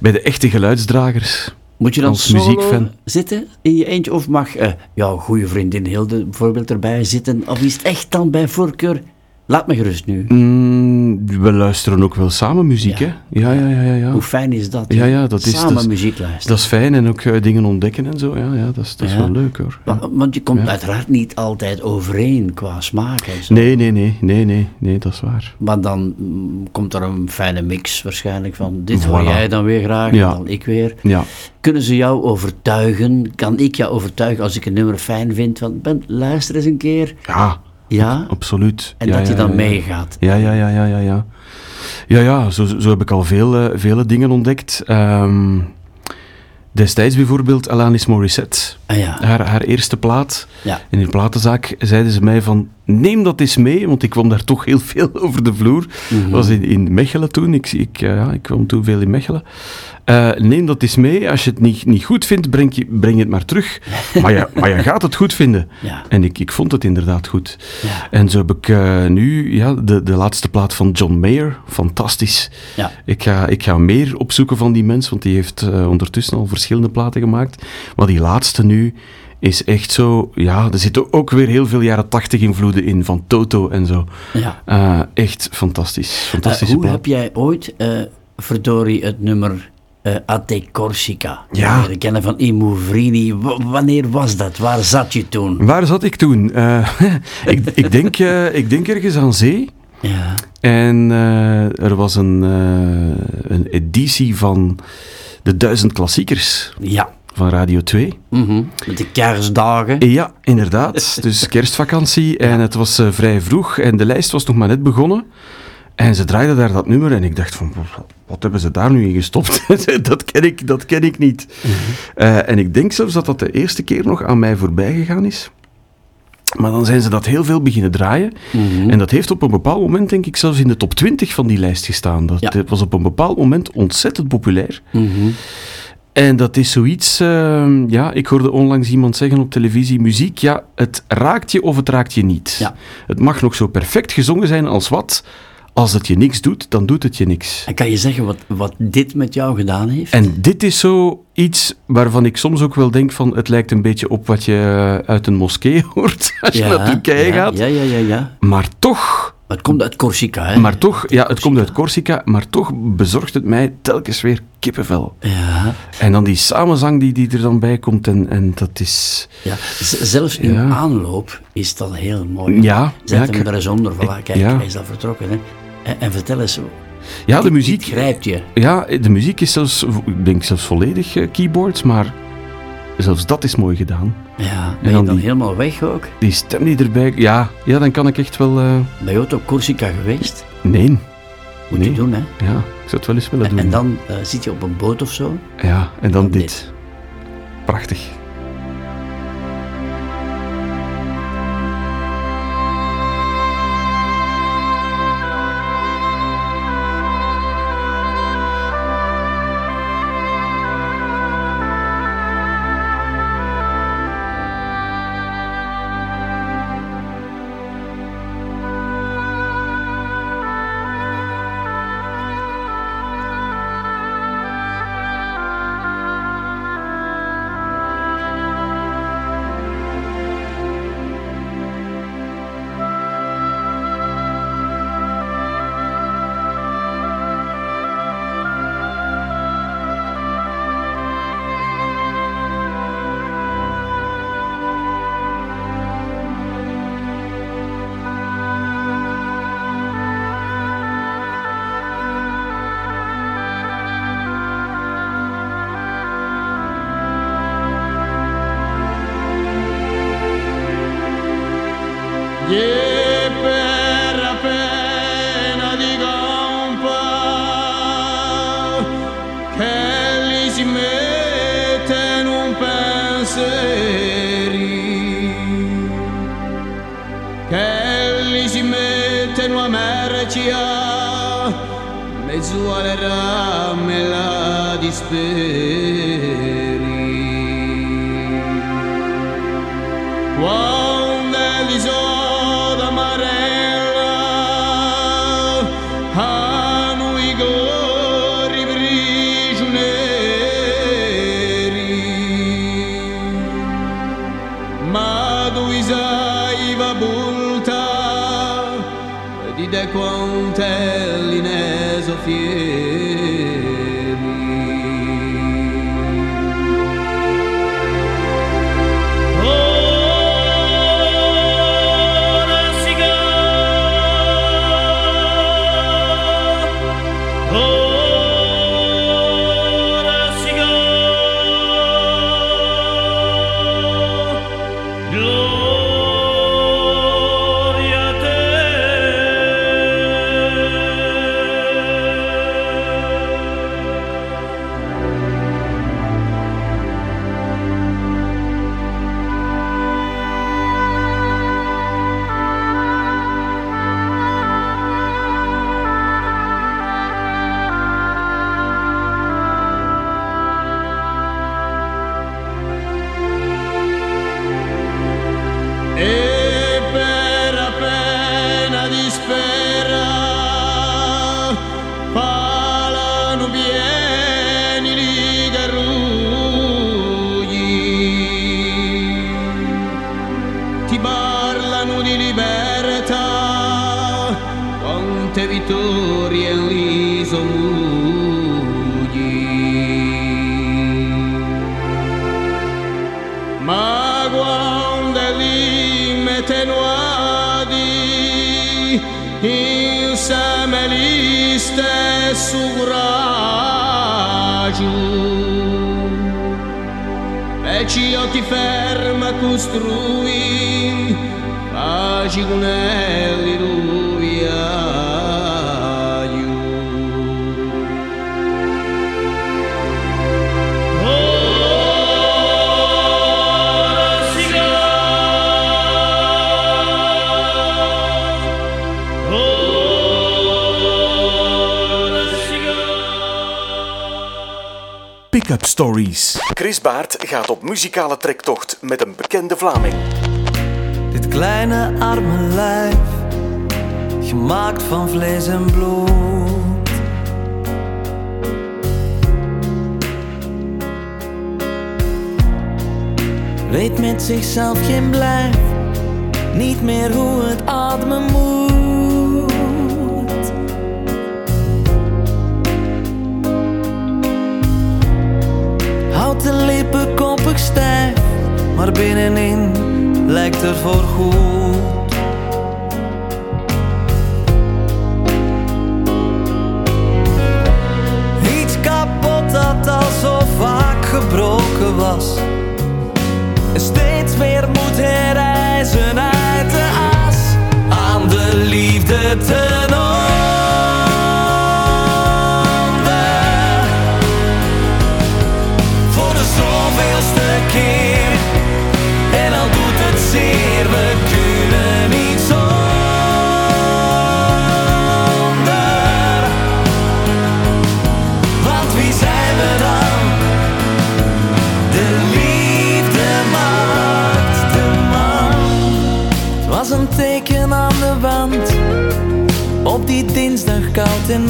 bij de echte geluidsdragers. Moet je dan als solo muziekfan. zitten in je eentje? Of mag eh jouw goede vriendin Hilde bijvoorbeeld erbij zitten? Of is het echt dan bij voorkeur? Laat me gerust nu. Mm, we luisteren ook wel samen muziek, hè? Ja, ja, ja, ja. ja. Hoe fijn is dat? Ja, ja, dat is... Samen dat is- muziek luisteren. Dat is fijn en ook eh, dingen ontdekken en zo. Ja, ja dat is, dat is wel leuk, hoor. Want, want je komt uiteraard niet altijd overeen qua smaak en zo. Nee, nee, nee, nee, nee, nee, dat is waar. Maar dan mm, komt er een fijne mix waarschijnlijk van dit hoor Voilà. jij dan weer graag dan ik weer. Ja. Kunnen ze jou overtuigen? Kan ik jou overtuigen als ik een nummer fijn vind? Van, ben, luister eens een keer. Ja, Ja? absoluut. En Ja, dat je dan meegaat. Ja, ja, ja, ja, ja, ja. Ja, ja, zo, zo heb ik al veel, eh, vele dingen ontdekt. Ehm, destijds bijvoorbeeld Alanis Morissette. Ah ja. Haar, haar eerste plaat. Ja. In die platenzaak zeiden ze mij van, neem dat eens mee, want ik kwam daar toch heel veel over de vloer. Mhm. was in, in Mechelen toen, ik, ik, eh, ja, ik kwam toen veel in Mechelen. Eh, neem dat eens mee, als je het niet, niet goed vindt, breng je, breng het maar terug. maar, je, maar je gaat het goed vinden. Ja. En ik, ik vond het inderdaad goed. Ja. En zo heb ik eh, nu ja, de, de laatste plaat van John Mayer, fantastisch. Ja. Ik, ga, ik ga meer opzoeken van die mens, want die heeft ondertussen al verschillende platen gemaakt. Maar die laatste nu is echt zo... Ja, er zitten ook weer heel veel jaren tachtig invloeden in, van Toto en zo. Ja. Eh, echt fantastisch. Eh, Fantastische hoe heb jij ooit, eh verdorie, het nummer eh A te Corsica Ja. leren kennen van I Movrini? W- wanneer was dat? Waar zat je toen? Waar zat ik toen? Eh, ik, ik, denk, eh, ik denk ergens aan zee. Ja. En eh, er was een, eh, een editie van de Duizend Klassiekers Ja. Van Radio 2. Mhm. Met de kerstdagen. Ja, inderdaad. Dus kerstvakantie en het was eh, vrij vroeg en de lijst was nog maar net begonnen. En ze draaiden daar dat nummer en ik dacht van, wat- hebben ze daar nu in gestopt? dat, ken ik, dat ken ik niet. Eh, en ik denk zelfs dat dat de eerste keer nog aan mij voorbij gegaan is. Maar dan zijn ze dat heel veel beginnen draaien. Mhm. En dat heeft op een bepaald moment, denk ik, zelfs in de top 20 van die lijst gestaan. Dat was op een bepaald moment ontzettend populair. Mhm. En dat is zoiets, ehm, ja, ik hoorde onlangs iemand zeggen op televisie, muziek, ja, het raakt je of het raakt je niet. Het mag nog zo perfect gezongen zijn als wat, als het je niks doet, dan doet het je niks. En kan je zeggen wat, wat dit met jou gedaan heeft? En dit is zo iets waarvan ik soms ook wel denk van, het lijkt een beetje op wat je uit een moskee hoort, als je Ja, naar Turkije ja, gaat. Ja, ja, ja, ja. Maar toch... Het komt uit Corsica, hè? Maar toch, ja, het komt uit Corsica, maar toch bezorgt het mij telkens weer kippenvel. Ja. En dan die samenzang die, die er dan bij komt, en, en dat is... Ja, zelfs in Ja. aanloop is dat heel mooi. Ja, Zet ja, hem er eens onder, voilà, kijk, ja. hij is al vertrokken. Hè. En, en vertel eens, Ja, de muziek... grijpt je. Ja, de muziek is zelfs, ik denk zelfs volledig eh, keyboards, maar zelfs dat is mooi gedaan. Ja, En ben je dan die- helemaal weg ook? Die stem die erbij... Ja, ja dan kan ik echt wel... Ben je ooit op Corsica geweest? Nee. Moet nee. je doen, hè? Ja, ik zou het wel eens willen En, doen. en dan eh, zit je op een boot of zo. Ja, en dan dit. Prachtig. Stories. Chris Baart gaat op muzikale trektocht met een bekende Vlaming. Dit kleine arme lijf, gemaakt van vlees en bloed. Weet met zichzelf geen blijf, niet meer hoe het ademen moet. De lippen koppig stijf, maar binnenin lijkt er voor goed.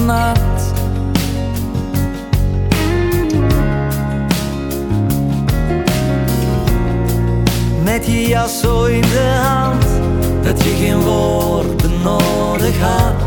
nacht. Met je jas zo in de hand, dat je geen woorden nodig had.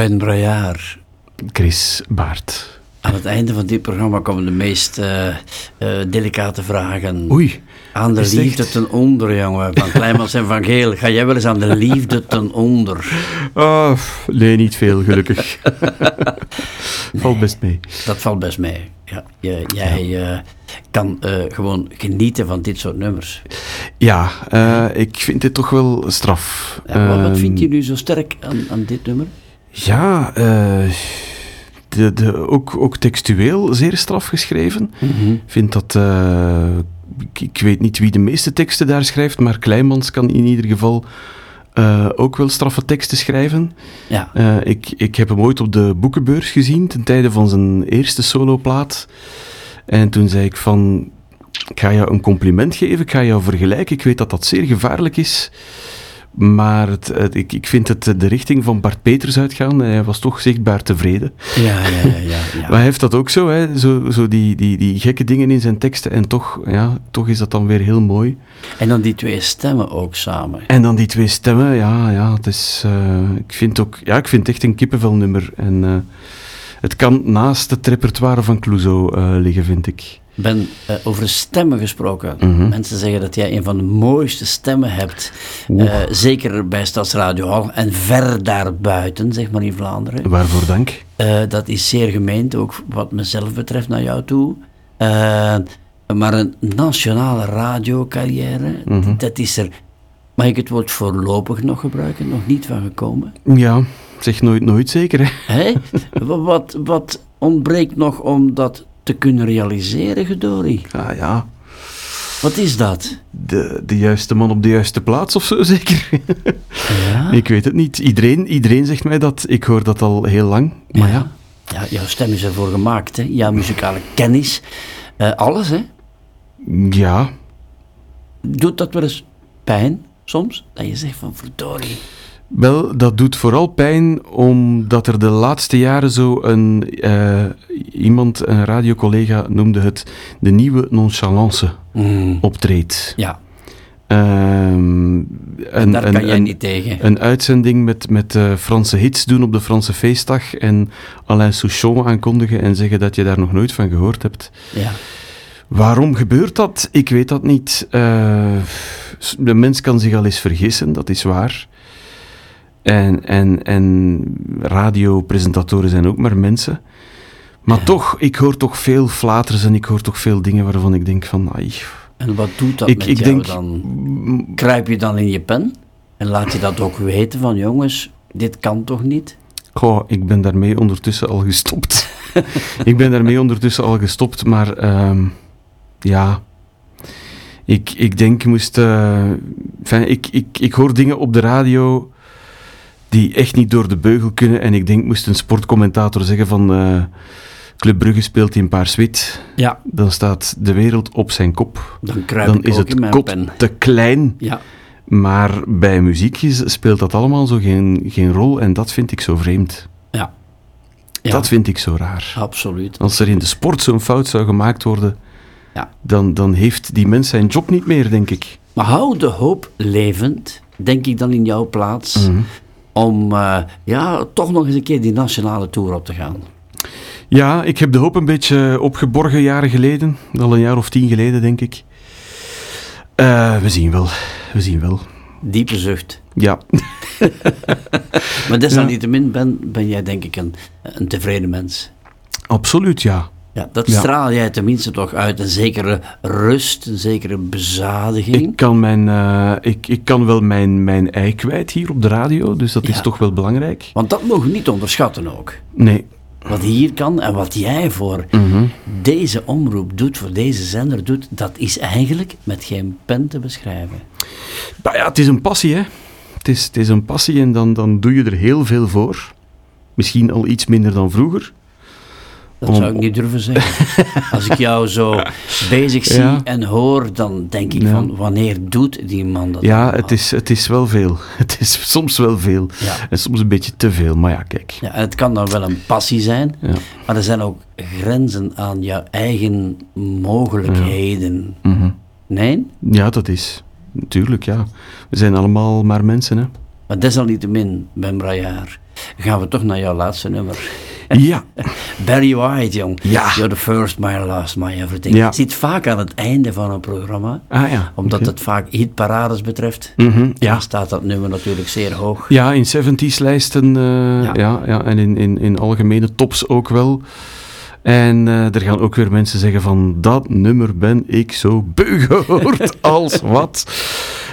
Ben Brajaar. Chris Baart. Aan het einde van dit programma komen de meest eh, eh, delicate vragen. Oei. Aan de liefde echt? ten onder, jongen. Van Kleimans en Van Geel. Ga jij wel eens aan de liefde ten onder? Ah, nee, niet veel, gelukkig. Valt best mee. Dat valt best mee. Ja, je- jij eh, kan gewoon genieten van dit soort nummers. Ja, ik vind dit toch wel straf. Ja, wat, wat Ehm, vind je nu zo sterk aan, aan dit nummer? Ja, eh, de, de, ook, ook textueel zeer straf geschreven. Mhm. Ik vind dat... eh, ik, ik weet niet wie de meeste teksten daar schrijft, maar Kleimans kan in ieder geval eh, ook wel straffe teksten schrijven. Ja. Ik, ik heb hem ooit op de boekenbeurs gezien, ten tijde van zijn eerste soloplaat. En toen zei ik van... Ik ga jou een compliment geven, ik ga jou vergelijken. Ik weet dat dat zeer gevaarlijk is. Maar het, het- ik, ik vind het de richting van Bart Peters uitgaan. Hij was toch zichtbaar tevreden. Ja, ja, ja. ja, ja. Maar hij heeft dat ook zo, hè? Zo, zo die, die, die gekke dingen in zijn teksten. En toch, ja, toch is dat dan weer heel mooi. En dan die twee stemmen ook samen. En dan die twee stemmen, ja, ja het is, eh, ik vind ook, ja, ik vind het echt een kippenvelnummer. En eh, het kan naast het repertoire van Clouseau eh, liggen, vind ik. Ben eh, over stemmen gesproken. Mhm. Mensen zeggen dat jij een van de mooiste stemmen hebt. Eh, zeker bij Stadsradio Hal en ver daarbuiten, zeg maar in Vlaanderen. Waarvoor dank. Eh, dat is zeer gemeend, ook wat mezelf betreft naar jou toe. Maar een nationale radiocarrière, Mhm. dat is er, mag ik het woord voorlopig nog gebruiken, nog niet van gekomen. Ja, zeg nooit nooit zeker, hè. Wat, wat ontbreekt nog om dat te kunnen realiseren, Gedori? Ah ja, Wat is dat? de, de juiste man op de juiste plaats of zo, zeker. Ja? ik weet het niet. Iedereen, iedereen zegt mij dat. Ik hoor dat al heel lang. Maar ja, Ja, jouw stem is ervoor gemaakt, hè? Jouw muzikale kennis, eh, alles, hè? ja, Doet dat wel eens pijn, soms? Dat je zegt van, verdorie. Wel, dat doet vooral pijn omdat er de laatste jaren zo een, eh, iemand, een radiocollega noemde het de nieuwe nonchalance optreedt. Ja. Een, daar een- kan jij een- niet tegen. Een uitzending met, met eh, Franse hits doen op de Franse feestdag en Alain Souchon aankondigen en zeggen dat je daar nog nooit van gehoord hebt. Ja. Waarom gebeurt dat? Ik weet dat niet. Eh, de mens kan zich al eens vergissen, dat is waar. En, en, en radiopresentatoren zijn ook maar mensen. Maar toch, ik hoor toch veel flaters en ik hoor toch veel dingen waarvan ik denk van... Ai, En wat doet dat Ik- met ik jou denk- dan? Kruip je dan in je pen? En laat je dat ook weten van, jongens, dit kan toch niet? Goh, ik ben daarmee ondertussen al gestopt. ik ben daarmee ondertussen al gestopt, maar ehm, ja. Ik, ik denk, moest. eh, ik, ik, ik hoor dingen op de radio die echt niet door de beugel kunnen. En ik denk, moest een sportcommentator zeggen van. eh, Club Brugge speelt in paars-wit. Ja. Dan staat de wereld op zijn kop. Dan dan is het pen. te klein. Ja. Maar bij muziek is- speelt dat allemaal zo geen, geen rol. En dat vind ik zo vreemd. Ja. Ja. Dat vind ik zo raar. Absoluut. Als er in de sport zo'n fout zou gemaakt worden, Ja. dan, dan heeft die mens zijn job niet meer, denk ik. Maar hou de hoop levend, denk ik dan in jouw plaats, Mhm. Om eh, ja, toch nog eens een keer die nationale tour op te gaan. Ja, ik heb de hoop een beetje opgeborgen jaren geleden. Al een jaar of tien geleden, denk ik. Eh, we zien wel. We zien wel. Diepe zucht. Ja. Maar desalniettemin ben, ben jij denk ik een, een tevreden mens. Absoluut, ja. Ja, dat Ja. straal jij tenminste toch uit. Een zekere rust, een zekere bezadiging. Ik kan, mijn, eh, ik, ik kan wel mijn, mijn ei kwijt hier op de radio, dus dat is toch wel belangrijk. Want dat mogen we niet onderschatten ook. Nee. Wat hier kan en wat jij voor Mhm. deze omroep doet, voor deze zender doet, dat is eigenlijk met geen pen te beschrijven. Maar ja, het is een passie, hè. Het is, het is een passie en dan, dan doe je er heel veel voor. Misschien al iets minder dan vroeger. Dat Om- zou ik niet durven zeggen. Als ik jou zo bezig zie Ja. en hoor, dan denk ik Ja. van, wanneer doet die man dat? Ja, het is, het is wel veel. Het is soms wel veel. Ja. En soms een beetje te veel, maar ja, kijk. Ja, en het kan dan wel een passie zijn, maar er zijn ook grenzen aan jouw eigen mogelijkheden. Mhm. Nee? Ja, dat is. Natuurlijk, ja. We zijn allemaal maar mensen, hè. Maar desalniettemin, Ben Brajaar, gaan we toch naar jouw laatste nummer. Ja. Barry White, jong. Ja. You're the first, my last, my everything. Ja. Het zit vaak aan het einde van een programma. Ah ja. Omdat het vaak hitparades betreft. Mhm, ja. Dan staat dat nummer natuurlijk zeer hoog. Ja, in 70s lijsten, eh, Ja. ja. Ja, en in, in, in algemene tops ook wel. En eh, er gaan ook weer mensen zeggen van dat nummer ben ik zo beu gehoord als wat.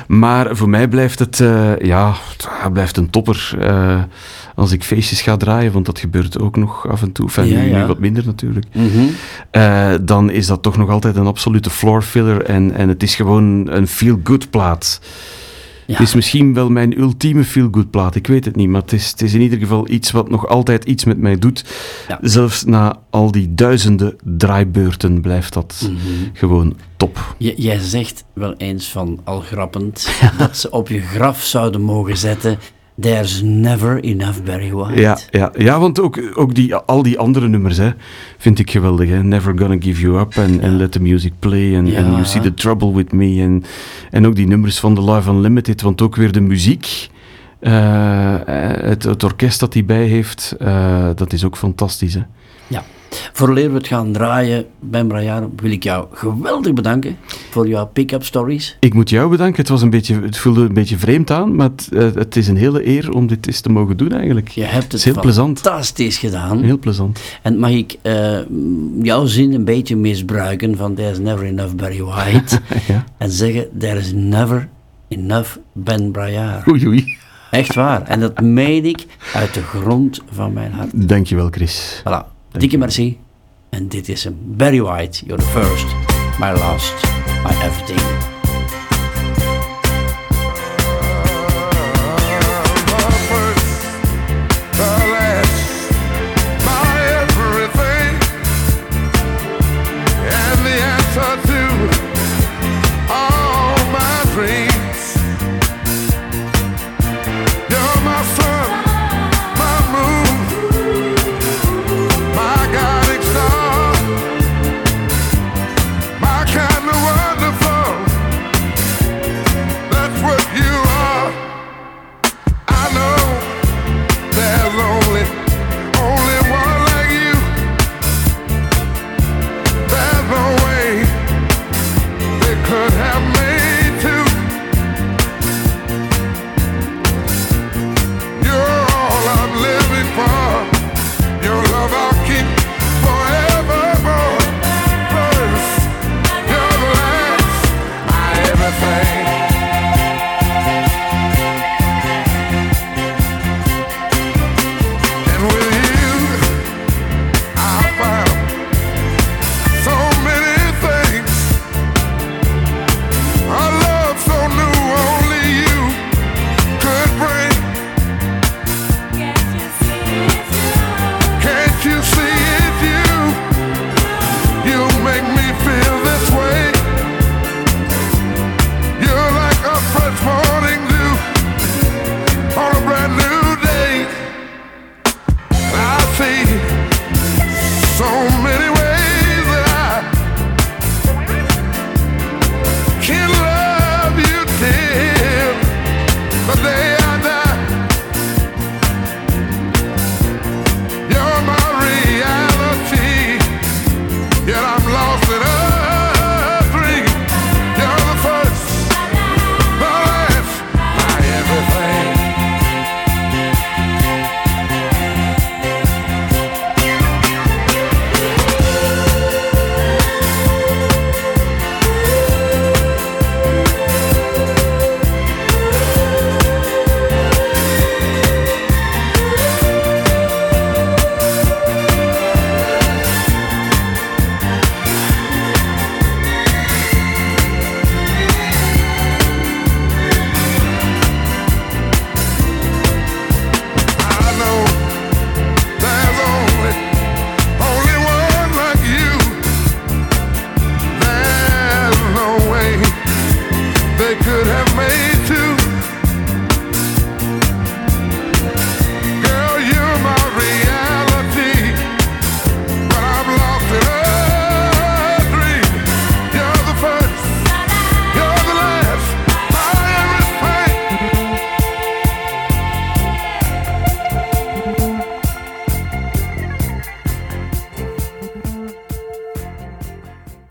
Maar voor mij blijft het, eh, ja, het blijft een topper eh, als ik feestjes ga draaien, want dat gebeurt ook nog af en toe. Enfin, Ja, nu, ja. nu wat minder natuurlijk. Mhm. Eh, dan is dat toch nog altijd een absolute floor filler en, en het is gewoon een feel-good plaat. Ja. Het is misschien wel mijn ultieme feel-good plaat, ik weet het niet, maar het is, het is in ieder geval iets wat nog altijd iets met mij doet. Ja. Zelfs na al die duizenden draaibeurten blijft dat Mhm. gewoon top. J- jij zegt wel eens van, al grappend, dat ze op je graf zouden mogen zetten. There's never enough Barry White. Ja, ja, ja want ook, ook die, al die andere nummers hè, vind ik geweldig. Hè. Never Gonna Give You Up en and Let the Music Play en Ja. and You See the Trouble With Me. En, en ook die nummers van The Live Unlimited, want ook weer de muziek, eh, het, het orkest dat hij bij heeft, eh, dat is ook fantastisch. Hè. Vooraleer we het gaan draaien, Ben Brajaar, wil ik jou geweldig bedanken voor jouw pick-up stories. Ik moet jou bedanken. Het, was een beetje, het voelde een beetje vreemd aan, maar het, eh, het is een hele eer om dit eens te mogen doen eigenlijk. Je hebt het heel plezant. fantastisch gedaan. Heel plezant. En mag ik eh, jouw zin een beetje misbruiken van There's never enough Barry White ja. en zeggen There is never enough Ben Brajaar. Oei, oei. Echt waar. En dat meen ik uit de grond van mijn hart. Dankjewel, Chris. Voilà. Dikke merci. En dit is hem. Barry White, you're the first, my last, my everything.